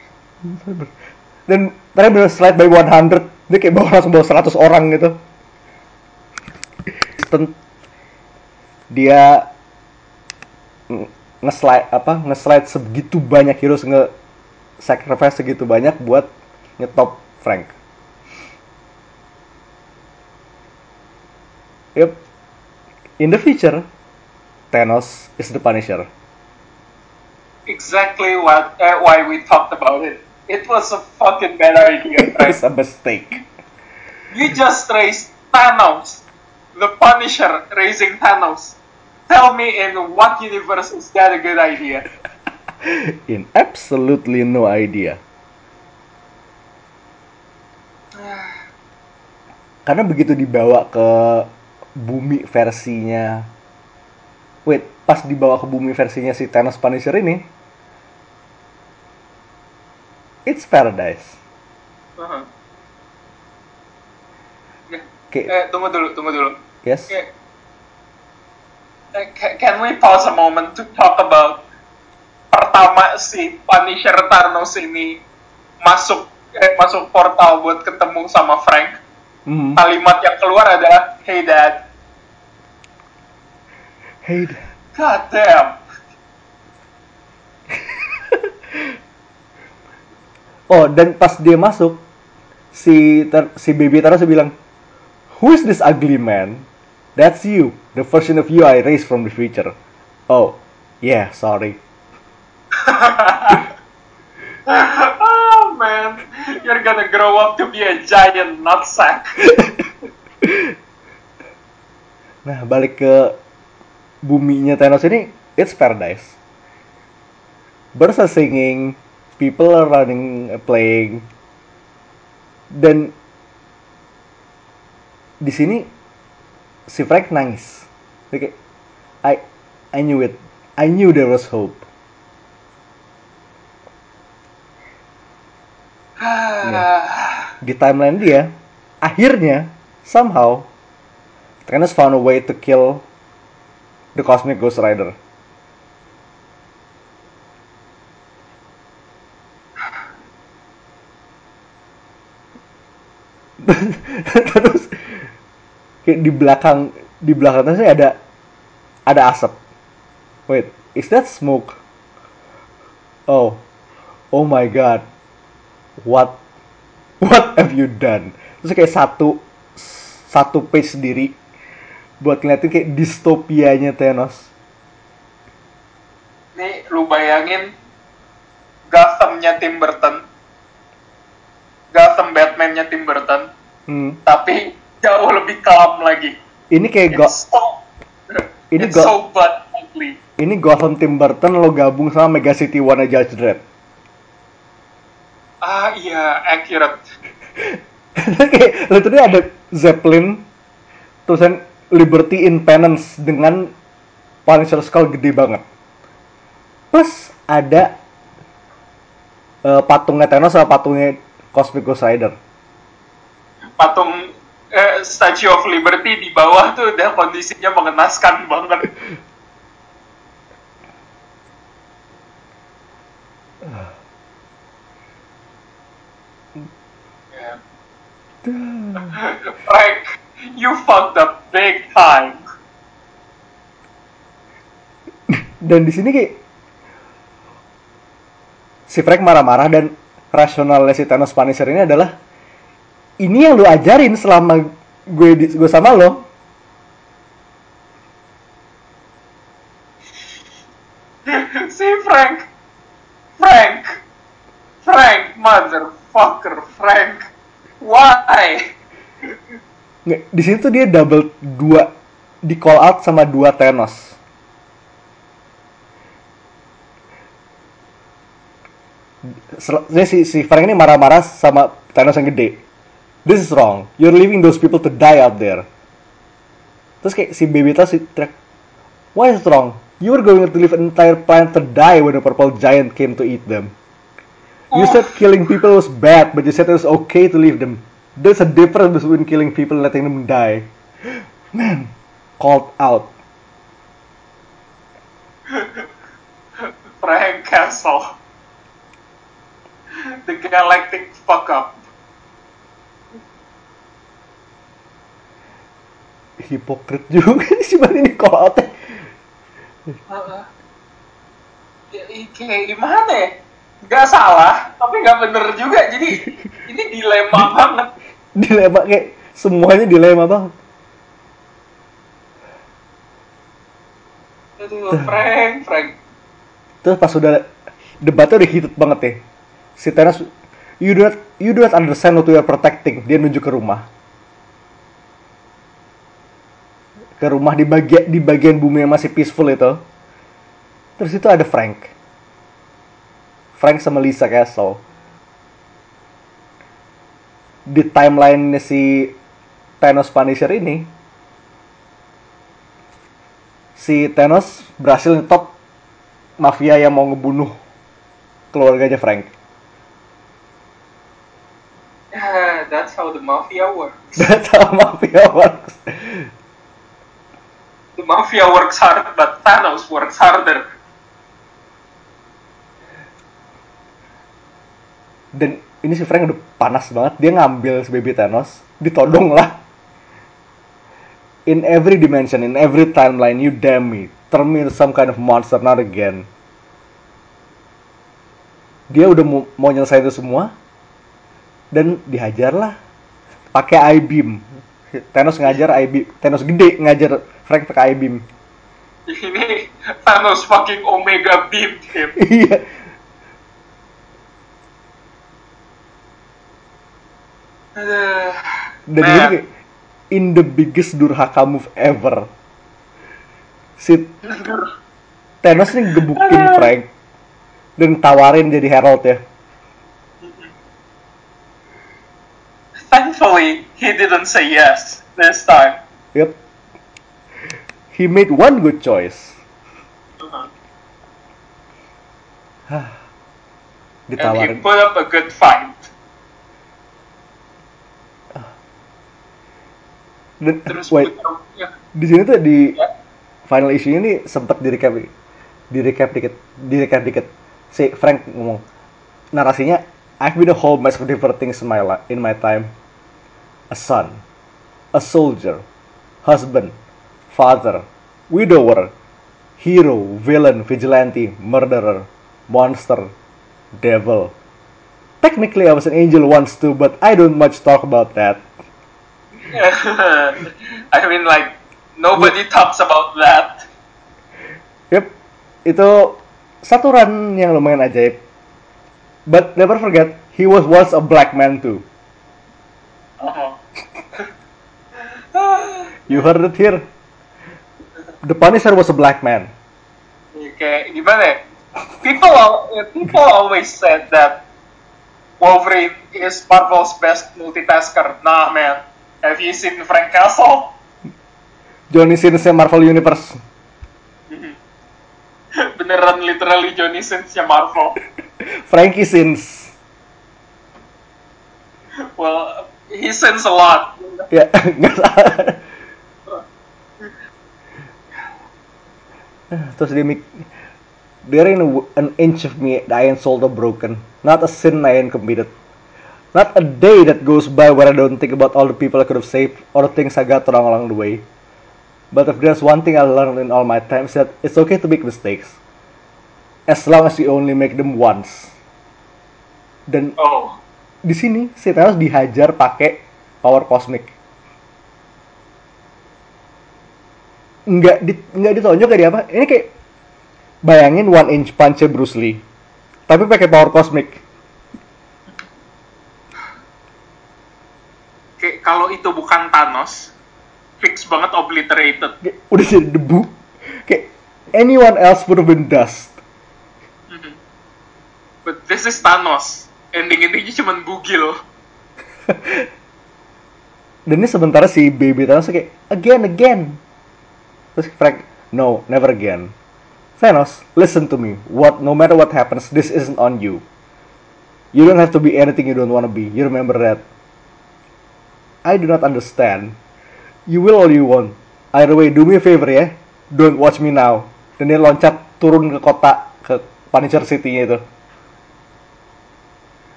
Dan terakhir bener slide by 100. Dia kayak bawa langsung bawa 100 orang gitu. Ten- Dia nge- nge-slide apa nge-slide segitu banyak heroes nge sacrifice segitu banyak buat nyetop Frank. Yep. In the future, Thanos is the Punisher. Exactly what uh, why we talked about it. It was a fucking bad idea, (laughs) right? It's a mistake. You just raised Thanos, the Punisher raising Thanos. Tell me in what universe is that a good idea? (laughs) (laughs) In absolutely no idea. Karena begitu dibawa ke bumi versinya Wait, pas dibawa ke bumi versinya si Thanos Punisher ini It's paradise. Uh-huh. Ya, Kayak, Eh, tunggu dulu, tunggu dulu. yes? Kayak- eh, ca- Can we pause a moment to talk about pertama si Punisher Thanos ini masuk eh, masuk portal buat ketemu sama Frank. Mhm. Kalimat yang keluar adalah Hey Dad. Hey, God damn. (laughs) Oh, dan pas dia masuk, si Ter- si baby Thanos bilang, Who is this ugly man? That's you, the version of you I raised from the future. Oh, yeah, sorry. Oh man, you're gonna grow up to be a giant nutsack. Nah, balik ke buminya Thanos ini, it's paradise. Birds are singing, people are running, uh, playing, dan di sini si Frank nangis. Dia kayak, I, I knew it, I knew there was hope. Di timeline dia, akhirnya somehow Thanos found a way to kill the Cosmic Ghost Rider. (laughs) Terus kayak di belakang di belakang Thanos ada ada asap. Wait, is that smoke? Oh, oh my god, what what have you done? Terus kayak satu satu page sendiri buat ngeliatin kayak distopianya Thanos. Nih, lu bayangin Gotham-nya Tim Burton. Gotham Batman-nya Tim Burton. Hmm. Tapi jauh lebih kelam lagi. Ini kayak go It's so, Ini go- so bad ugly. ini Gotham Tim Burton lo gabung sama Mega City One Judge Dredd. Ah iya, accurate. (laughs) kayak literally ada Zeppelin tulisan Liberty in Penance dengan Punisher Skull gede banget. Plus ada eh, patungnya Thanos sama patungnya Cosmic Ghost Rider. Patung eh, Statue of Liberty di bawah tuh udah kondisinya mengenaskan banget. (laughs) Frank, you fucked up big time. Dan di sini kayak si Frank marah-marah dan rasionalnya si Thanos Punisher ini adalah ini yang lu ajarin selama gue di, gue sama lo. (laughs) si Frank, Frank, Frank, motherfucker, Frank. Why? Nggak, di tuh dia double dua di call out sama dua Thanos. ini si si Frank ini marah-marah sama Thanos yang gede. This is wrong. You're leaving those people to die out there. Terus kayak si baby Thanos si teriak, Why is wrong? You were going to leave an entire planet to die when the purple giant came to eat them. You said killing people was bad, but you said it was okay to leave them. There's a difference between killing people and letting them die. Man, called out. Frank Castle. The galactic fuck up. Hipokrit juga si Bani ini call out. I- kayak gimana ya? Gak salah, tapi gak bener juga. Jadi (laughs) ini dilema banget. Dilema kayak semuanya dilema banget. Aduh, Frank, Frank. Terus pas sudah debatnya udah heated banget ya. Si Thanos, you do not, you do not understand what we are protecting. Dia nunjuk ke rumah. Ke rumah di bagian di bagian bumi yang masih peaceful itu. Terus itu ada Frank. Frank sama Lisa Castle. Di timeline si Thanos Punisher ini, si Thanos berhasil nyetop mafia yang mau ngebunuh keluarganya Frank. Ah, That's how the mafia works. (laughs) That's how mafia works. The mafia works hard, but Thanos works harder. Dan ini si Frank udah panas banget. Dia ngambil si baby Thanos, ditodong lah. In every dimension, in every timeline, you damn me. Turn me into some kind of monster, not again. Dia udah mau, mau nyelesain itu semua. Dan dihajar lah. Pakai I-beam. Thanos ngajar I-beam. Thanos gede ngajar Frank pakai I-beam. Ini Thanos fucking Omega beam. Iya. Dan Man. ini kayak in the biggest durhaka move ever. Si Thanos nih gebukin Frank dan tawarin jadi Herald ya. Thankfully, he didn't say yes this time. Yep. He made one good choice. (sighs) And he Ditawarin. put up a good fight. Dan, Terus wait, ya. di sini tuh di Ya. final issue ini sempat di recap di recap dikit di recap dikit. Si Frank ngomong narasinya I've been a whole mess of different things in my life in my time. A son a soldier husband father widower hero villain vigilante murderer monster devil. Technically I was an angel once too but I don't much talk about that (laughs) I mean, like, nobody talks about that. Yep, itu satu run yang lumayan ajaib. But never forget, he was once a black man too. Uh-huh. (laughs) You heard it here. The Punisher was a black man. Kayak gimana ya? People, people always said that Wolverine is Marvel's best multitasker. Nah, man. Have you seen Frank Castle? Johnny Sins Marvel Universe. (laughs) Beneran literally Johnny Sins-nya Marvel. (laughs) Frankie Sins. Well, he sins a lot. Ya, (laughs) nggak salah. Terus dia mik There w- an inch of me I ain't sold or broken. Not a sin I ain't committed. Not a day that goes by where I don't think about all the people I could have saved or the things I got wrong along the way. But if there's one thing I learned in all my time, it's that it's okay to make mistakes. As long as you only make them once. Dan Oh. di sini si Thanos dihajar pakai power cosmic. Nggak di, nggak ditonjok kayak di apa? Ini kayak bayangin one inch punch Bruce Lee, tapi pakai power cosmic. Kayak kalau itu bukan Thanos, fix banget obliterated. Kayak, udah jadi debu. Kayak anyone else would have been dust. but this is Thanos. Ending-endingnya cuman bugil. (laughs) Dan ini sementara si baby Thanos kayak again again. Terus Frank, no, never again. Thanos, listen to me. What no matter what happens, this isn't on you. You don't have to be anything you don't want to be. You remember that. I do not understand. You will all you want. Either way, do me a favor ya. Don't watch me now. Dan dia loncat turun ke kota ke Punisher City-nya itu.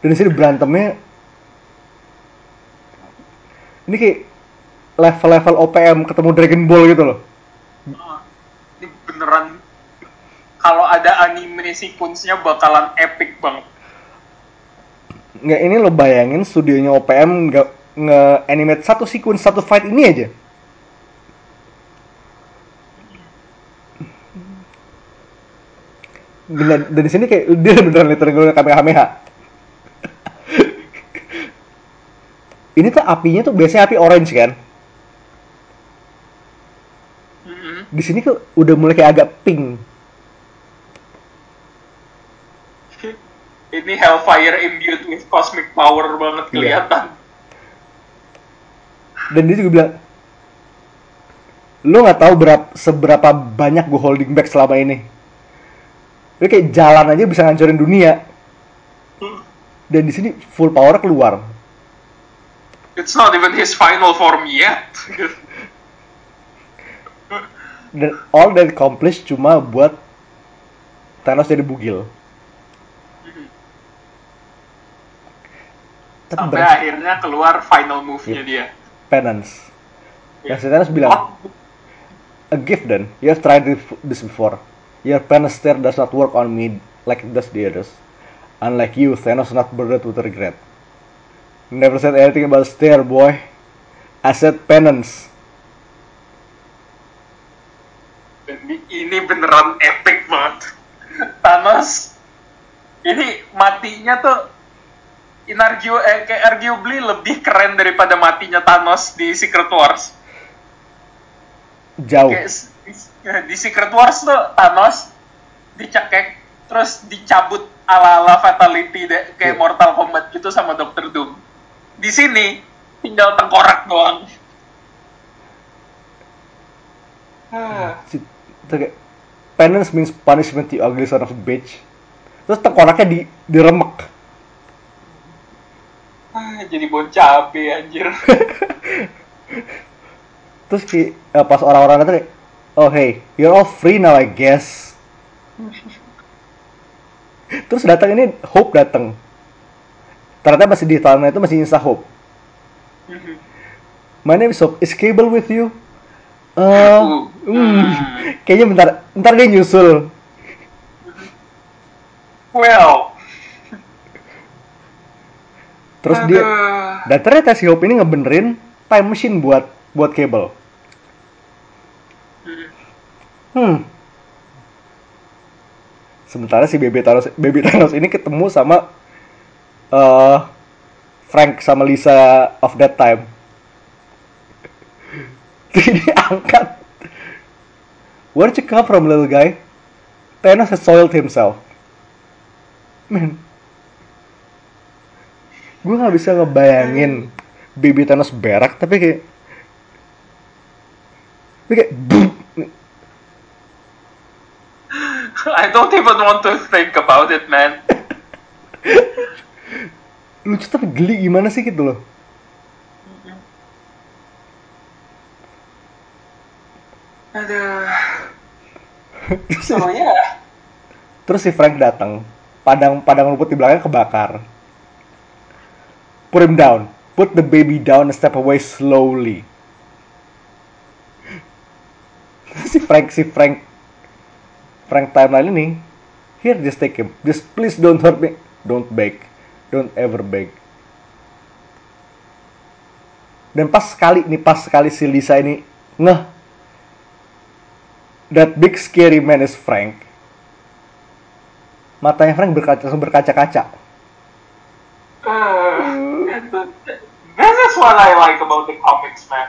Dan di sini berantemnya ini kayak level-level OPM ketemu Dragon Ball gitu loh. Ah, ini beneran kalau ada anime sequence-nya bakalan epic banget. Nggak ini lo bayangin studionya OPM nggak nge-animate satu sequence satu fight ini aja. Gila, dan di sini kayak dia beneran literally kamehameha. (laughs) ini tuh apinya tuh biasanya api orange kan. Di sini tuh udah mulai kayak agak pink. (laughs) Ini Hellfire imbued with cosmic power banget Iya. kelihatan. Dan dia juga bilang, lo nggak tahu berapa seberapa banyak gue holding back selama ini. Dia kayak jalan aja bisa ngancurin dunia. Dan di sini full power keluar. It's not even his final form yet. Dan all that accomplished cuma buat Thanos jadi bugil. Tapi Sampai akhirnya keluar final move-nya Iya. dia. Penance. Yang si Thanos bilang, Oh, A gift then. You have tried this- before. Your penance stare does not work on me like it does the others. Unlike you, Thanos not burdened with regret. Never said anything about stare, boy. I said penance. Ini- ini beneran epic banget. (laughs) Thanos ini matinya tuh inargu eh, kayak arguably lebih keren daripada matinya Thanos di Secret Wars. Jauh. Kayak s- di, di Secret Wars tuh Thanos dicekek terus dicabut ala-ala fatality de- kayak Iya. Mortal Kombat gitu sama Doctor Doom. Di sini tinggal tengkorak doang. Kayak, penance means punishment you ugly son of a bitch. Terus tengkoraknya di diremek. Jadi bon cabe anjir. (laughs) Terus ki, eh, pas orang-orang kayak, oh hey, you're all free now I guess. (laughs) Terus datang ini Hope datang. Ternyata masih di tanah itu masih nyisa Hope. My name is Hope. Is Cable with you? Uh, hmm. (laughs) kayaknya bentar, bentar dia nyusul. well, Terus dia, dan ternyata si Hope ini ngebenerin time machine buat buat Cable. Hmm. Sementara si Baby Thanos, Baby (laughs) Thanos ini ketemu sama eh Frank sama Lisa of that time. (laughs) Jadi angkat. Where you come from, little guy? Thanos has soiled himself. Man. Gue gak bisa ngebayangin Baby Thanos berak, tapi kayak... Tapi kayak... I don't even want to think about it, man. lucu tapi geli gimana sih gitu loh Aduh. (laughs) terus, yeah. terus si Frank datang padang padang rumput di belakang kebakar put him down. Put the baby down and step away slowly. (laughs) Si Frank si Frank. Frank timeline ini here just take him. Just please don't hurt me. Don't beg. Don't ever beg. Dan pas sekali nih pas sekali si Lisa ini ngeh that big scary man is Frank. Matanya Frank berkaca berkaca-kaca. Uh, this is what I like about the comics, man.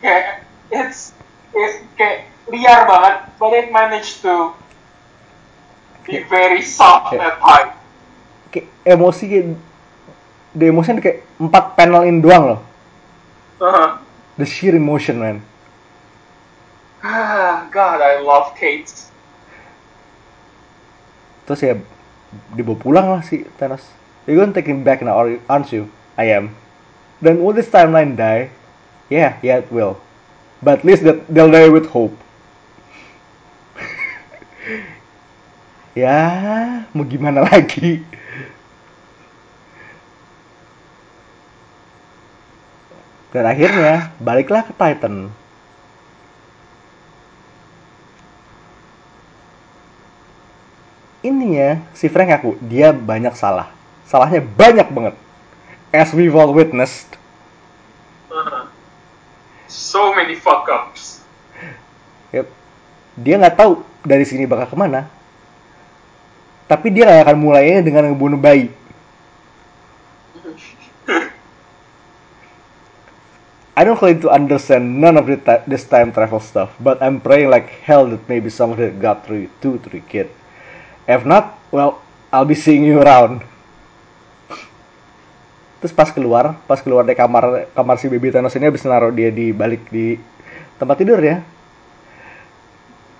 Kayak, it's, it, kayak liar banget, but it managed to Be very soft Yeah. at heart. kayak emosi kayak the emotion kayak empat panel in doang loh Uh-huh. the sheer emotion man Ah, God, I love Kate. terus ya dibawa pulang lah si Thanos you're gonna take him back now aren't you? I am. Then will this timeline die? Yeah yeah it will. But at least that they'll die with hope. (laughs) Ya mau gimana (laughs) lagi? Dan akhirnya baliklah ke Titan. Ini ya si Frank aku dia banyak salah salahnya banyak banget as we've all witnessed Uh-huh. So many fuck ups. Yep. dia nggak tahu dari sini bakal ke mana tapi dia nggak akan mulainya dengan ngebunuh bayi I don't claim to understand none of this time travel stuff, but I'm praying like hell that maybe some of it got through to the kid. If not, well, I'll be seeing you around. Terus pas keluar, pas keluar dari kamar kamar si baby Thanos ini habis naruh dia di balik di tempat tidur ya.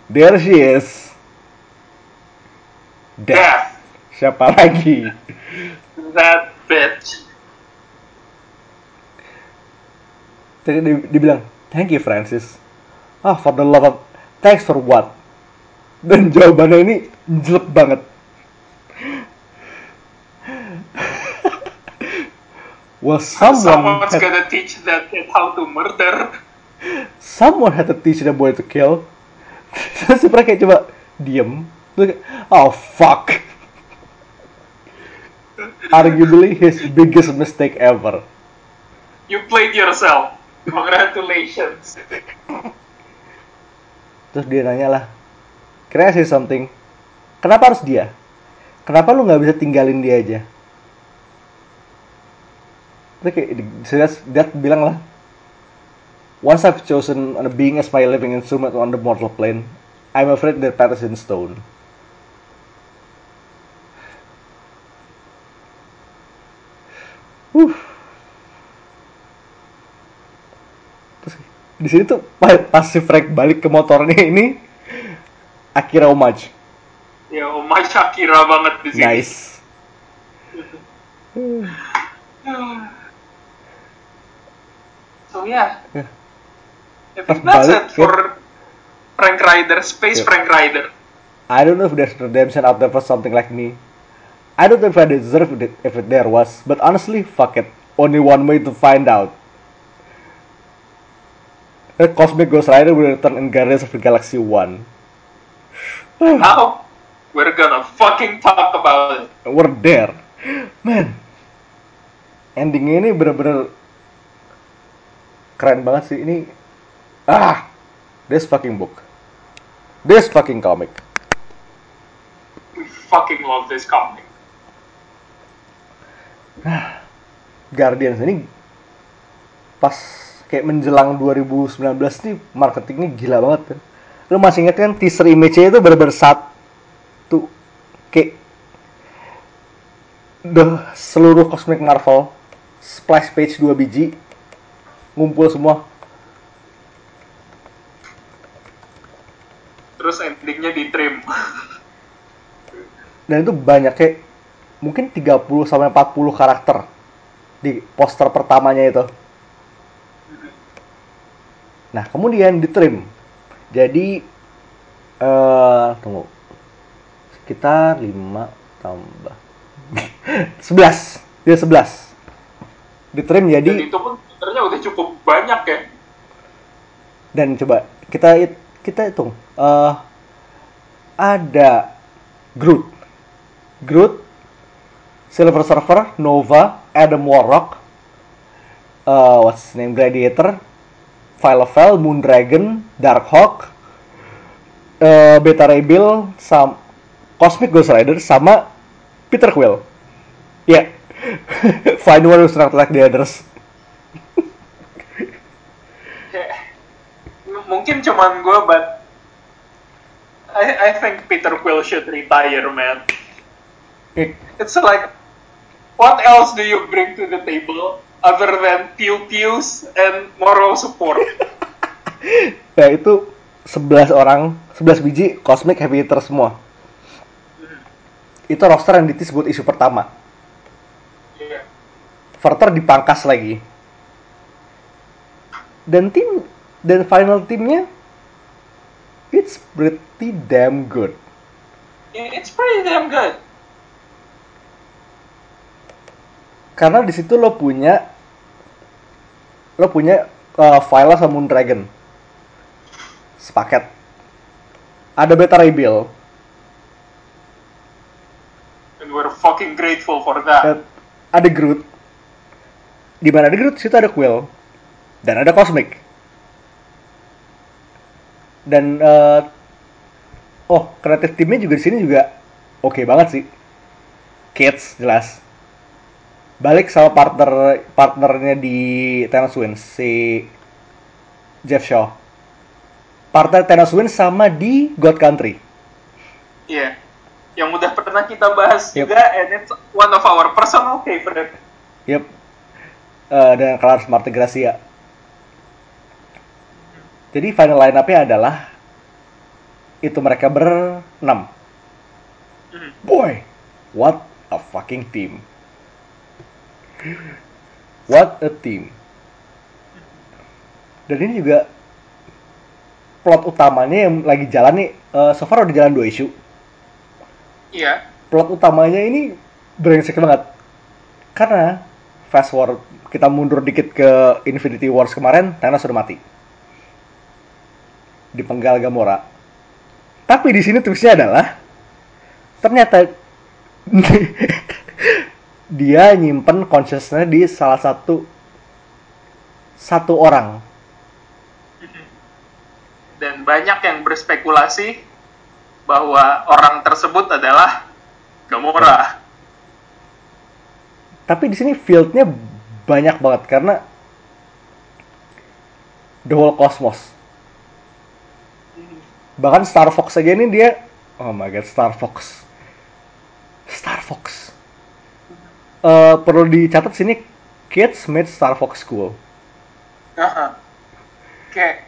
There she is. Death. Siapa lagi? That bitch. Terus dia, dia bilang, thank you Francis. Ah, for the love of... Thanks for what? Dan jawabannya ini jelek banget. Well, someone had, gonna teach that kid how to murder. someone had to teach the boy to kill. (laughs) Terus si kayak coba diem. Terus oh fuck. (laughs) Arguably his biggest mistake ever. You played yourself. Congratulations. Terus dia nanya lah, can I say something? Kenapa harus dia? Kenapa lu nggak bisa tinggalin dia aja? Terus kayak, Dad bilang lah, Once I've chosen a being as my living instrument on the mortal plane, I'm afraid their path is in stone. Huh. Terus di sini tuh pa- pas si Frank balik ke motornya ini Akira homage. Ya, Omar Shakira banget di sini. Nice. (laughs) So yeah, Yeah. I Pas think that's balik, it for Frank Rider, Space Yeah. Frank Rider. I don't know if there's redemption out there for something like me. I don't know if I deserve it if it there was, but honestly, fuck it. Only one way to find out. The Cosmic Ghost Rider will return in Guardians of the Galaxy 1. Now, (sighs) we're gonna fucking talk about it. We're there. Man. Endingnya ini bener-bener keren banget sih. Ini ah, this fucking book. This fucking comic. Fucking love this comic. Guardians ini pas kayak menjelang 2019 nih marketingnya gila banget kan. Lu masih inget kan teaser image-nya itu bener-bener satu kayak the seluruh Cosmic Marvel splash page 2 biji ngumpul semua Terus endingnya di trim. dan itu banyak kayak mungkin 30 sampai 40 karakter di poster pertamanya itu. Nah, kemudian di trim. Jadi eh tunggu. Sekitar 5 tambah (laughs) 11. Dia 11. Di trim Dan jadi itu pun sebenarnya udah cukup banyak ya. dan coba kita kita hitung. Eh ada Groot. Groot Silver Surfer Nova Adam Warlock eh what's his name Gladiator Phyla-Vell Moondragon Darkhawk eh Beta Ray Bill sam Cosmic Ghost Rider sama Peter Quill. Ya find one who's not like the others (laughs) mungkin cuman gue but I, I think Peter Quill should retire, man. Eh, It's like, what else do you bring to the table other than pew pews and moral support? (laughs) Nah itu 11 orang, 11 biji Cosmic Heavy Hitter semua. Itu roster yang ditis buat isu pertama. Further dipangkas lagi. Dan tim dan final timnya it's pretty damn good. It's pretty damn good. Karena di situ lo punya lo punya uh, Viola sama Moon Dragon. Sepaket. Ada Beta Bill. And we're fucking grateful for that. Ada Groot. Di mana ada Groot, situ ada Quill. Dan ada Cosmic. Dan eh, oh, kreatif timnya juga di sini juga oke banget sih. Kids jelas. Balik sama partner partnernya di Thanos Wins si Jeff Shaw. Partner Thanos Wins sama di God Country. Iya. Yang udah pernah kita bahas Yep. juga, and it's one of our personal favorite. Yep. Eh, dan kelar Smart Gracia. Jadi final line up-nya adalah itu mereka berenam. Mhm. Boy, what a fucking team. What a team. Dan ini juga plot utamanya yang lagi jalan nih, eh, so far udah jalan dua isu. Iya. Plot utamanya ini brengsek banget. Karena fast forward kita mundur dikit ke Infinity Wars kemarin, Thanos sudah mati. Dipenggal Gamora. Tapi di sini twistnya adalah ternyata (laughs) dia nyimpen consciousness di salah satu satu orang. Dan banyak yang berspekulasi bahwa orang tersebut adalah Gamora. Tapi di sini fieldnya banyak banget karena the whole cosmos. Bahkan Star Fox aja ini dia, oh my god Star Fox, Star Fox. Eh, perlu dicatat sini kids made Star Fox cool. Aha. Kayak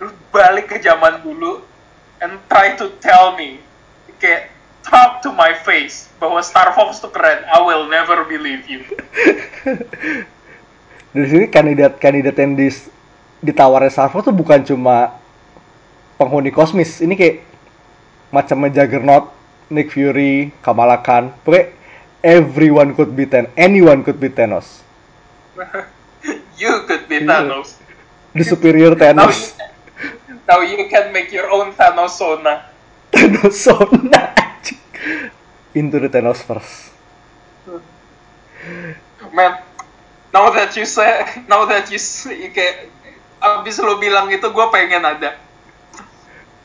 lu balik ke zaman dulu and try to tell me kayak talk to my face bahwa Star Fox tuh keren. I will never believe you. (laughs) Dari sini kandidat-kandidat yang dis, ditawarin Star Fox tuh bukan cuma penghuni kosmis. Ini kayak macamnya Juggernaut, Nick Fury, Kamala Khan. Pokoknya everyone could be Thanos. Anyone could be Thanos. (laughs) you could be Iya. Thanos. The superior Now you, Thanos. now you can make your own Thanosona. (laughs) Thanos Sona. anjing. Into the Thanos first. Man, now that you say, now that you say, kayak abis lo bilang itu gue pengen ada.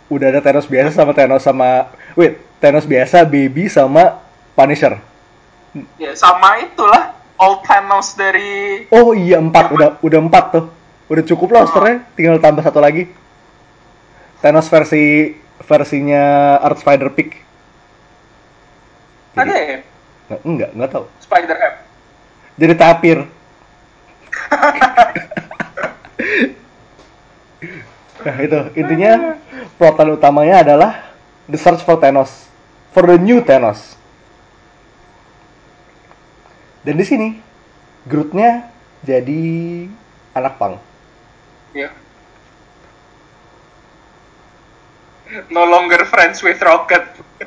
Udah ada Thanos biasa sama Thanos sama wait, Thanos biasa, Baby sama Punisher. Ya sama itulah All Thanos dari Oh iya empat, udah udah empat tuh. Udah cukup lah rosternya, tinggal tambah satu lagi. Thanos versi versinya Art Spider Pig. Ada ya Nggak, enggak, enggak tahu. Spider Ham. Jadi tapir. (laughs) nah itu intinya plotan utamanya adalah the search for Thanos, for the new Thanos. Dan di sini Groot-nya jadi anak pang. Ya. No longer friends with Rocket.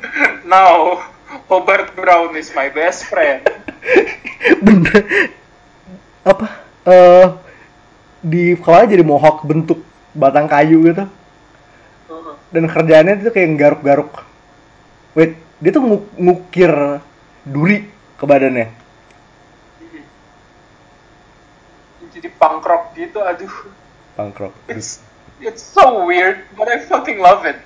(laughs) Now Hobart Brown is my best friend. (laughs) Bener. Apa? Eh di kalau jadi mohawk bentuk batang kayu gitu. Dan kerjaannya itu kayak garuk-garuk. Wait, dia tuh ngu- ngukir duri ke badannya. Jadi punk rock gitu, aduh. Pangkrok. It's it's so weird, but I fucking love it.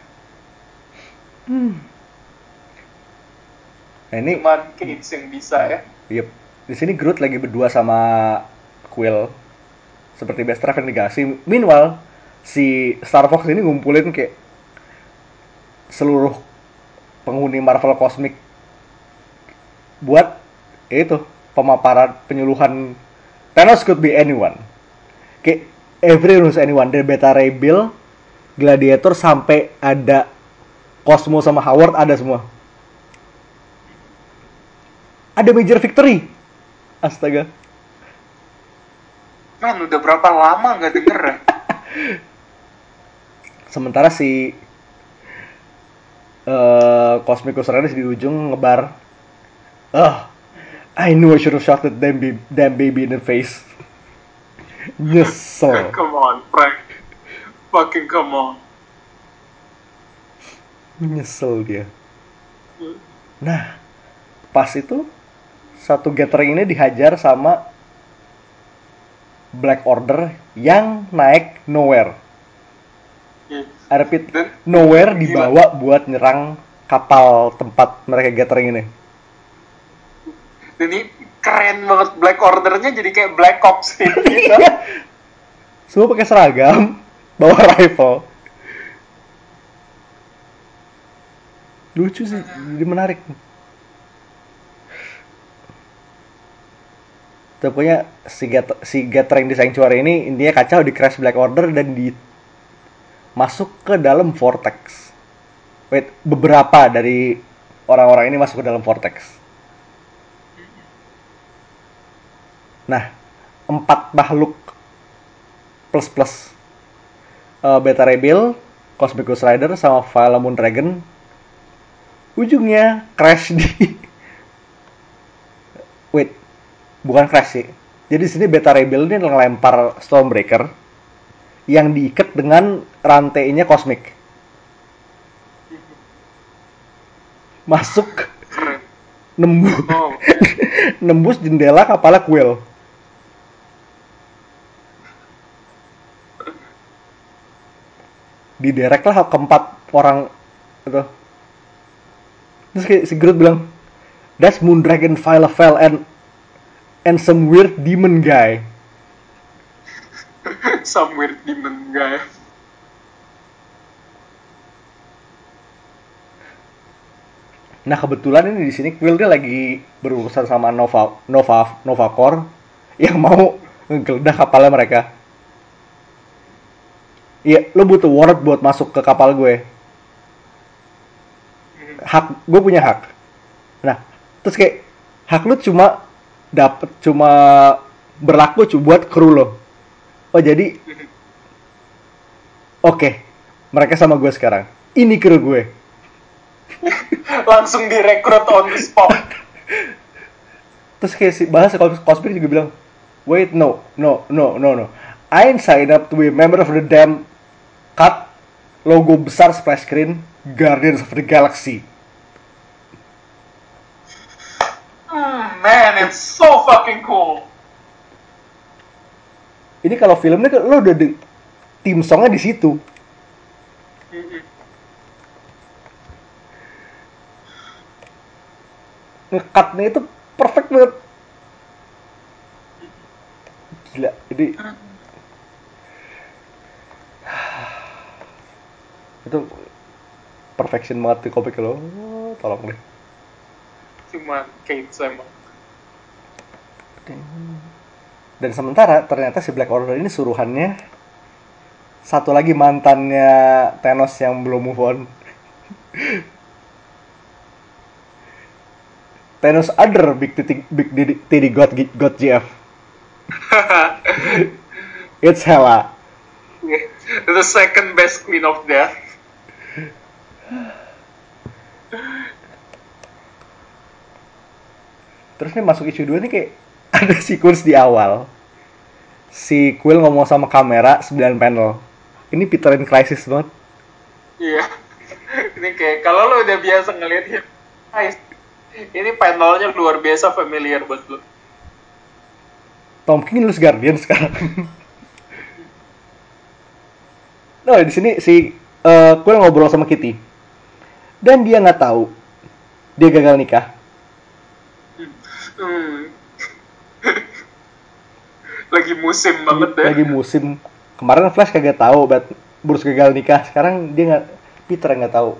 Nah ini, kids yang bisa ya. yep. Di sini Groot lagi berdua sama Quill. Seperti best friend negasi. Meanwhile, si Star Fox ini ngumpulin kayak seluruh penghuni Marvel Cosmic buat ya itu pemaparan penyuluhan Thanos could be anyone kayak everyone is anyone dari Beta Ray Bill Gladiator sampai ada Cosmo sama Howard ada semua ada major victory astaga Men, udah berapa lama nggak denger ya? (laughs) sementara si eh Cosmic di ujung ngebar ah I knew I should have shot that damn, damn baby in the face nyesel (laughs) Come on, Frank. Fucking come on. nyesel dia nah pas itu satu gathering ini dihajar sama Black Order yang naik nowhere Iya. I repeat Dan nowhere Gila. dibawa buat nyerang kapal tempat mereka gathering ini Dan ini keren banget Black Order-nya jadi kayak Black Ops (laughs) gitu. semua pakai seragam (laughs) bawa rifle lucu sih jadi menarik Tuh, pokoknya si, get, si gathering di Sanctuary ini intinya kacau di crash Black Order dan di masuk ke dalam vortex. Wait beberapa dari orang-orang ini masuk ke dalam vortex. Nah empat makhluk plus plus. Eh, Beta Bill, Cosmic Ghost Rider sama Viola Moon Dragon. Ujungnya crash di (laughs) wait bukan crash sih. Jadi di sini Beta Bill ini ngelempar Stormbreaker yang diikat dengan rantainya Cosmic. Masuk nembus Oh. (laughs) nembus jendela kapalnya Quill diderek lah keempat orang itu. Terus si Groot bilang that's Moondragon Phyla-Fel and and some weird demon guy (laughs) Some weird demon guy. Nah kebetulan ini di sini Quill dia lagi berurusan sama Nova Nova Nova Corps yang mau ngegeledah kapalnya mereka. Iya, lo butuh warrant buat masuk ke kapal gue. Hak, gue punya hak. Nah, terus kayak hak lu cuma dapet cuma berlaku cuma buat kru lo. Oh jadi, oke, mereka sama gue sekarang. Ini kru gue. (laughs) Langsung direkrut on the spot. (laughs) Terus kayak si bahasa Cos- Cosmic juga bilang, wait no, no, no, no, no. I ain't sign up to be a member of the damn cut logo besar splash screen Guardians of the Galaxy. Hmm, man, it's so fucking cool. Ini kalau filmnya kan lo udah di tim songnya di situ. Ngekatnya itu perfect banget. Gila, jadi (sighs) itu perfection banget di komik lo. Tolong deh. Cuma Kate emang. Dan sementara ternyata si Black Order ini suruhannya satu lagi mantannya Thanos yang belum move on. (laughs) Thanos other big titty, big titty, titty god god GF. It's Hela. The second best queen of death. Terus nih masuk issue 2 nih kayak (laughs) ada sequence di awal. Si Quill ngomong sama kamera 9 panel. Ini Peter in Crisis banget. Iya. Ini kayak kalau lo udah biasa ngeliat him, ini panelnya luar biasa familiar buat lo. Tom King nulis Guardian sekarang. nah (laughs) di sini si Quill ngobrol sama Kitty dan dia nggak tahu dia gagal nikah. Hmm lagi musim banget deh. Lagi musim. Kemarin Flash kagak tahu bet Bruce gagal nikah. Sekarang dia nggak Peter nggak tahu.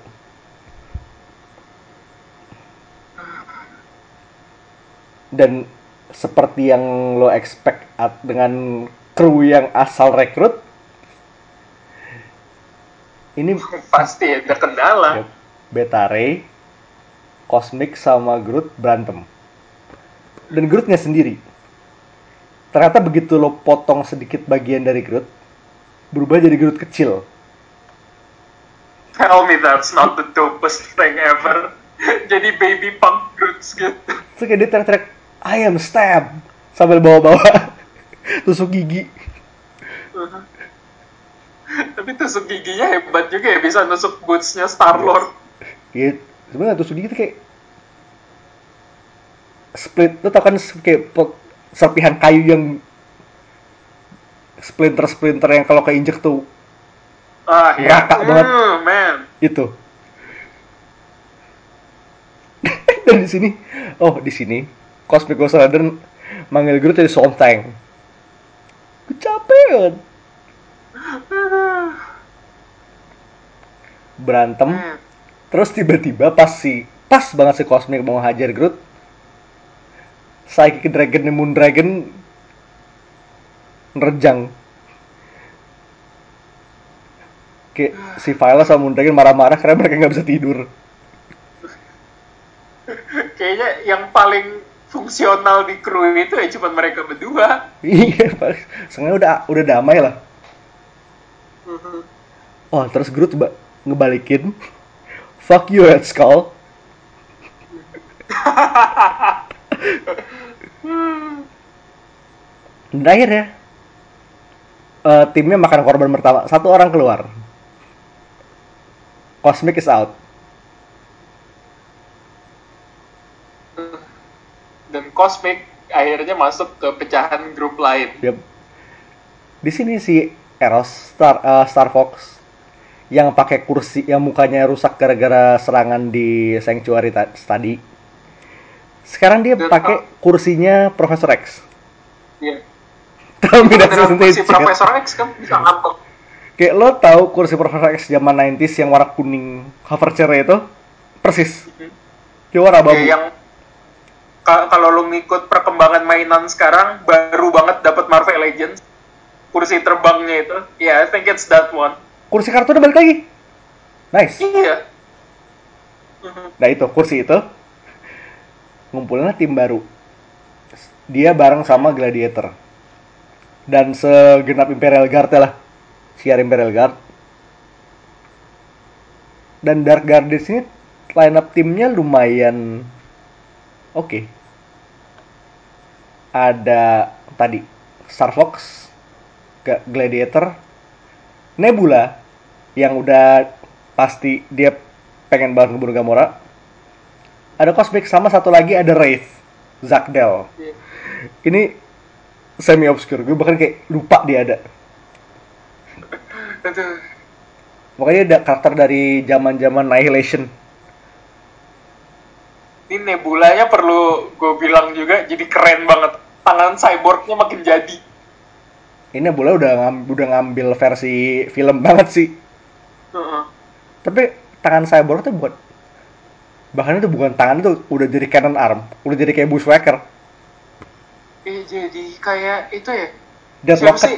Dan seperti yang lo expect dengan kru yang asal rekrut, ini (laughs) pasti ada kendala. Beta Ray, Cosmic sama Groot berantem. Dan Groot sendiri Ternyata begitu lo potong sedikit bagian dari Groot, berubah jadi Groot kecil. Tell me that's not the dopest thing ever. (laughs) Jadi baby punk Groots gitu. Terus kayak dia teriak-teriak, I am stab! Sambil bawa-bawa (laughs) tusuk gigi. Tapi tusuk giginya hebat juga ya bisa nusuk bootsnya Star Lord. Iya, sebenarnya tusuk gigi tuh kayak split. Lo tau kan kayak serpihan kayu yang splinter-splinter yang kalau keinjek tuh Ah ya. Ngakak banget. Hmm, man. itu. (laughs) Dan di sini, oh di sini Cosmic Ghost Rider manggil Groot jadi Sontang. Kecapean. Berantem, Hmm. terus tiba-tiba pas si pas banget si Cosmic mau hajar Groot, Psychic Dragon Moon Dragon nerjang. Kayak si Viola sama Moon Dragon marah-marah karena mereka nggak bisa tidur. Kayaknya yang paling fungsional di kru itu ya cuma mereka berdua. Iya. Sengaja udah udah damai lah. Oh, terus Groot ba- ngebalikin. Fuck you, Red Skull. (laughs) Dan akhirnya eh, timnya makan korban pertama. Satu orang keluar. Cosmic is out. Dan Cosmic akhirnya masuk ke pecahan grup lain. Yep. Di sini si Eros Star eh, Star Fox yang pakai kursi yang mukanya rusak gara-gara serangan di Sanctuary ta- tadi. Sekarang dia pakai kursinya Profesor X. Iya. Beneran kursi. Profesor X kan bisa ngambek. Kayak lo tahu kursi Profesor X zaman 90s yang warna kuning hover chair itu? Persis. Dia warna abu. Kayak yang ka- kalau lu ngikut perkembangan mainan sekarang baru banget dapat Marvel Legends kursi terbangnya itu ya I think it's that one Kursi kartu udah balik lagi. Nice. iya Nah itu kursi itu ngumpulinnya tim baru. Dia bareng sama Gladiator dan segenap Imperial Guard lah, siar Imperial Guard. Dan Dark Guard di sini line up timnya lumayan oke. Ada tadi Star Fox, Gladiator, Nebula yang udah pasti dia pengen banget ngebunuh Gamora. Ada Cosmic sama satu lagi ada Wraith, Zakdel. Iya. Ini semi obscure, gue bahkan kayak lupa dia ada. Makanya ada karakter dari zaman-zaman Annihilation. ini nebulanya perlu gue bilang juga jadi keren banget tangan cyborgnya makin jadi Ini boleh udah ngam- udah ngambil versi film banget sih. Heeh. Tapi tangan cyborg tuh buat bahkan itu bukan tangan itu udah jadi cannon arm, udah jadi kayak bushwhacker. Eh, jadi kayak itu ya Deadlock sih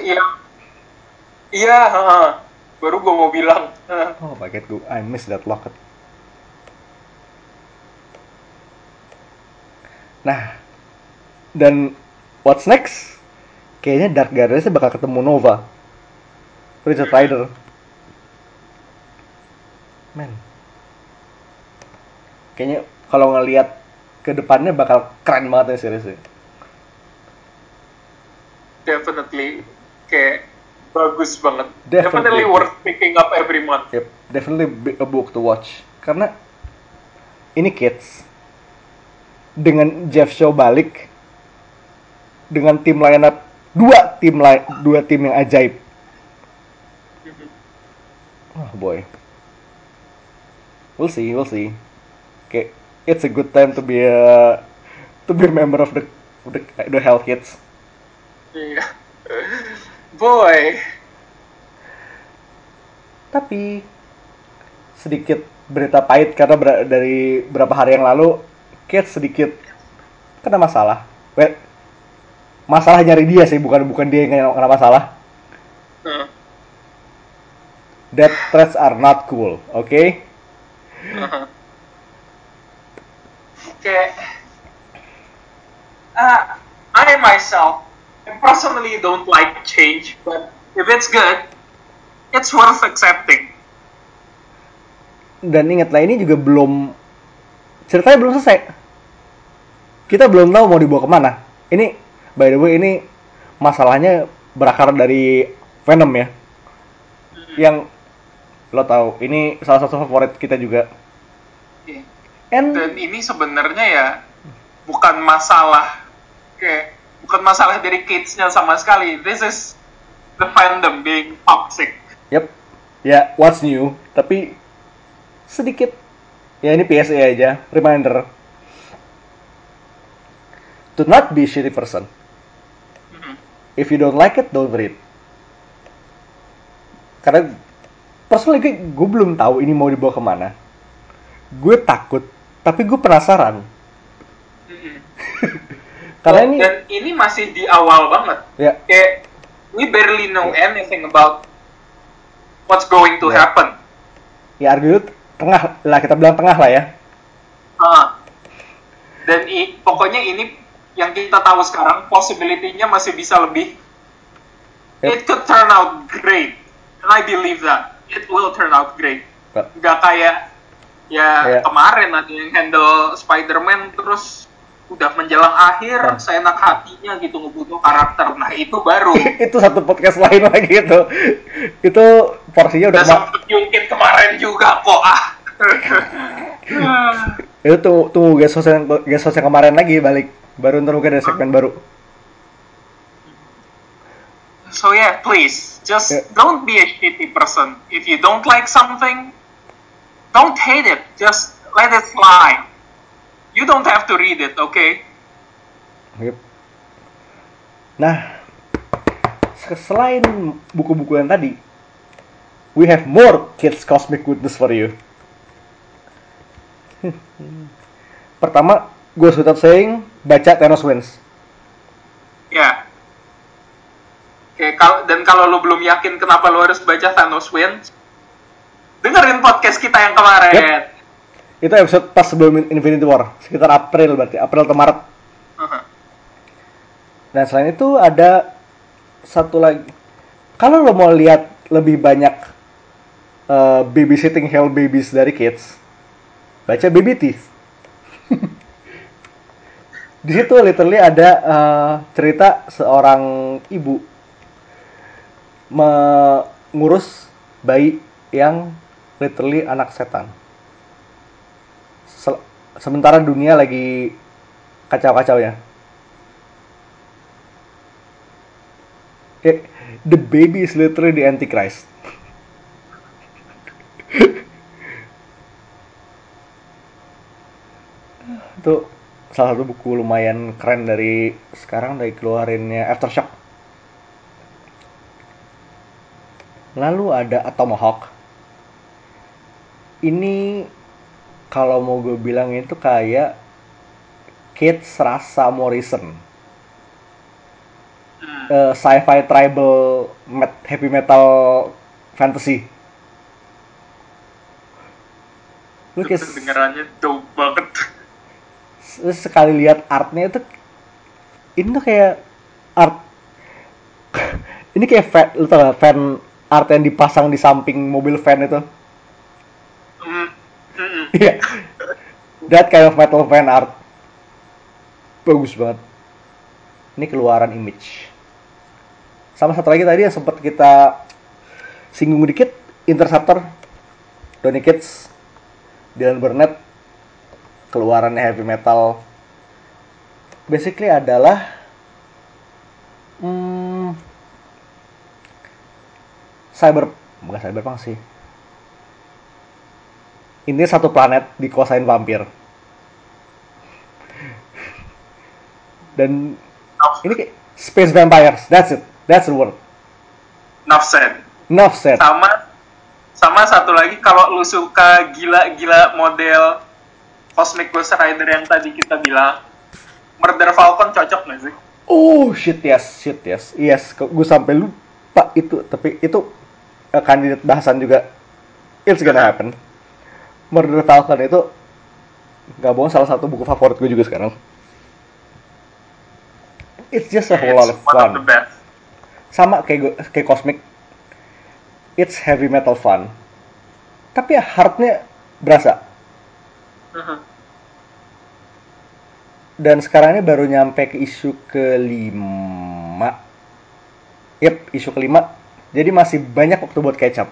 iya heeh. baru gue mau bilang. Oh my god, gue I miss that locket. Nah, dan what's next? Kayaknya Dark Guardians bakal ketemu Nova. Richard Rider. Man. Kayaknya kalau ngelihat ke depannya bakal keren banget ya seriesnya. definitely kayak bagus banget Definitely. definitely worth picking up every month Yep, definitely a book to watch. Karena ini kids dengan Jeff Shaw balik dengan tim lineup dua tim lain dua tim yang ajaib. Oh boy. We'll see, we'll see. Okay, it's a good time to be a to be a member of the the, the Hell Kids. Iya. boy Tapi sedikit berita pahit karena ber- dari beberapa hari yang lalu Kids sedikit kena masalah. Well, masalah nyari dia sih, bukan bukan dia yang kena masalah. That threats are not cool, oke? Okay? Uh-huh. Kayak uh, I myself personally don't like change, but if it's good, it's worth accepting. Dan ingatlah ini juga belum ceritanya belum selesai. Kita belum tahu mau dibawa ke mana. Ini by the way ini masalahnya berakar dari Venom ya. Yang lo tahu ini salah satu favorit kita juga. And Dan ini sebenarnya ya bukan masalah kayak bukan masalah dari kids-nya sama sekali. This is the fandom being toxic. Yep. Ya, what's new? Tapi sedikit. Ya ini PSA aja, reminder. To not be a shitty person. Mhm. If you don't like it, don't read. Karena personally gue, gue belum tahu ini mau dibawa ke mana. Gue takut, tapi gue penasaran. Mhm. (laughs) Karena Dan- ini, dan ini masih di awal banget. ya, Kayak we barely know anything about what's going to Ya. happen. ya argue tengah lah kita bilang tengah lah ya. Ah. Dan i- pokoknya ini yang kita tahu sekarang possibility-nya masih bisa lebih. Yep. It could turn out great, and I believe that it will turn out great. Yep. Gak kayak ya Ya. kemarin ada yang handle Spider-Man terus udah menjelang akhir Ah. seenak hatinya gitu ngebunuh karakter. Nah itu baru. (laughs) itu satu podcast lain lagi itu. Itu porsinya udah Udah kema- sempet kemarin juga kok ah. (laughs) itu tunggu tunggu guest host yang yang kemarin lagi balik baru ntar mungkin ada segmen baru So yeah, please just Yeah. don't be a shitty person. If you don't like something, don't hate it. Just let it fly. You don't have to read it, okay? Yep. nah se- selain buku-buku yang tadi we have more kids cosmic goodness for you (laughs) pertama gue without saying baca Thanos Wins Ya. Oke, kal- dan kalau lu belum yakin kenapa lu harus baca Thanos Wins, dengerin podcast kita yang kemarin. Yep. itu episode pas sebelum Infinity War sekitar April berarti April atau Maret Uh-huh. Dan selain itu ada satu lagi. Kalau lo mau lihat lebih banyak eh, babysitting hell babies dari kids, baca Baby Teeth. (laughs) Di situ literally ada eh, cerita seorang ibu mengurus bayi yang literally anak setan. Se- sementara dunia lagi kacau-kacaunya. Eh, the baby is literally the antichrist. (laughs) Itu salah satu buku lumayan keren dari sekarang dari keluarinnya Aftershock. Lalu ada Atomahawk. Ini kalau mau gue bilang itu kayak kids rasa Morrison Hmm. eh, sci-fi tribal met- heavy metal fantasy. Lu kayak Kedengarannya dope banget. s- sekali lihat artnya itu ini tuh kayak art (laughs) ini kayak fan, lu tau gak, fan art yang dipasang di samping mobil van itu. Iya. that kind of metal fan art. Bagus banget. Ini keluaran image. Sama satu lagi tadi yang sempat kita singgung dikit Interceptor Donny Kids Dylan Burnett keluarannya heavy metal. Basically adalah hmm, cyber bukan cyberpunk sih ini satu planet dikuasain vampir dan ini kayak space vampires that's it that's the word Enough said. enough said Sama sama satu lagi kalau lu suka gila-gila model Cosmic Ghost Rider yang tadi kita bilang, Murder Falcon cocok nggak sih? Oh shit yes, shit yes, yes. Gue sampai lupa itu, tapi itu uh, kandidat bahasan juga. It's gonna happen. Murder Falcon itu nggak bohong salah satu buku favorit gue juga sekarang. It's just a whole lot of fun. Sama kayak gue, kayak Cosmic. It's heavy metal fun. Tapi ya heartnya berasa. Mhm. Dan sekarang ini baru nyampe ke isu kelima. Yep, isu kelima. Jadi masih banyak waktu buat kecap.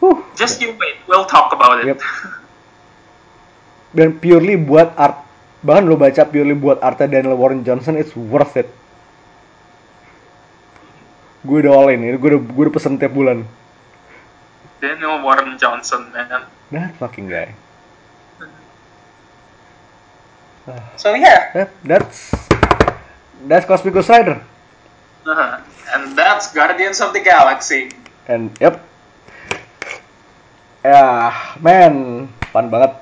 Huh. Just you wait, we'll talk about it. Yep. Dan purely buat art. Bahkan lo baca purely buat artnya Daniel Warren Johnson, it's worth it. Gue udah all in, gue udah, gue udah pesen tiap bulan. Daniel Warren Johnson, man. That fucking guy. So yeah, That, that's that's Cosmic Ghost Rider. uh and that's Guardians of the Galaxy. And yep. Ya, man, fun banget.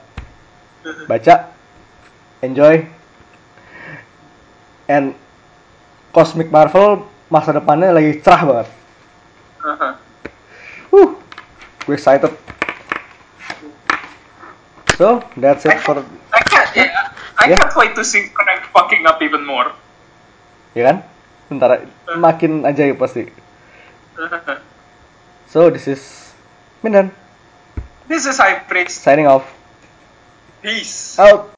Baca, enjoy. And Cosmic Marvel masa depannya lagi cerah banget. Uh-huh. Huh, gue excited. So, that's it for, I can't, yeah, I Yeah. can't wait to see Connect fucking up even more. ya kan? Bentar, makin ajaib pasti. So, this is Mindan, this is High Priest. signing off. Peace. Out.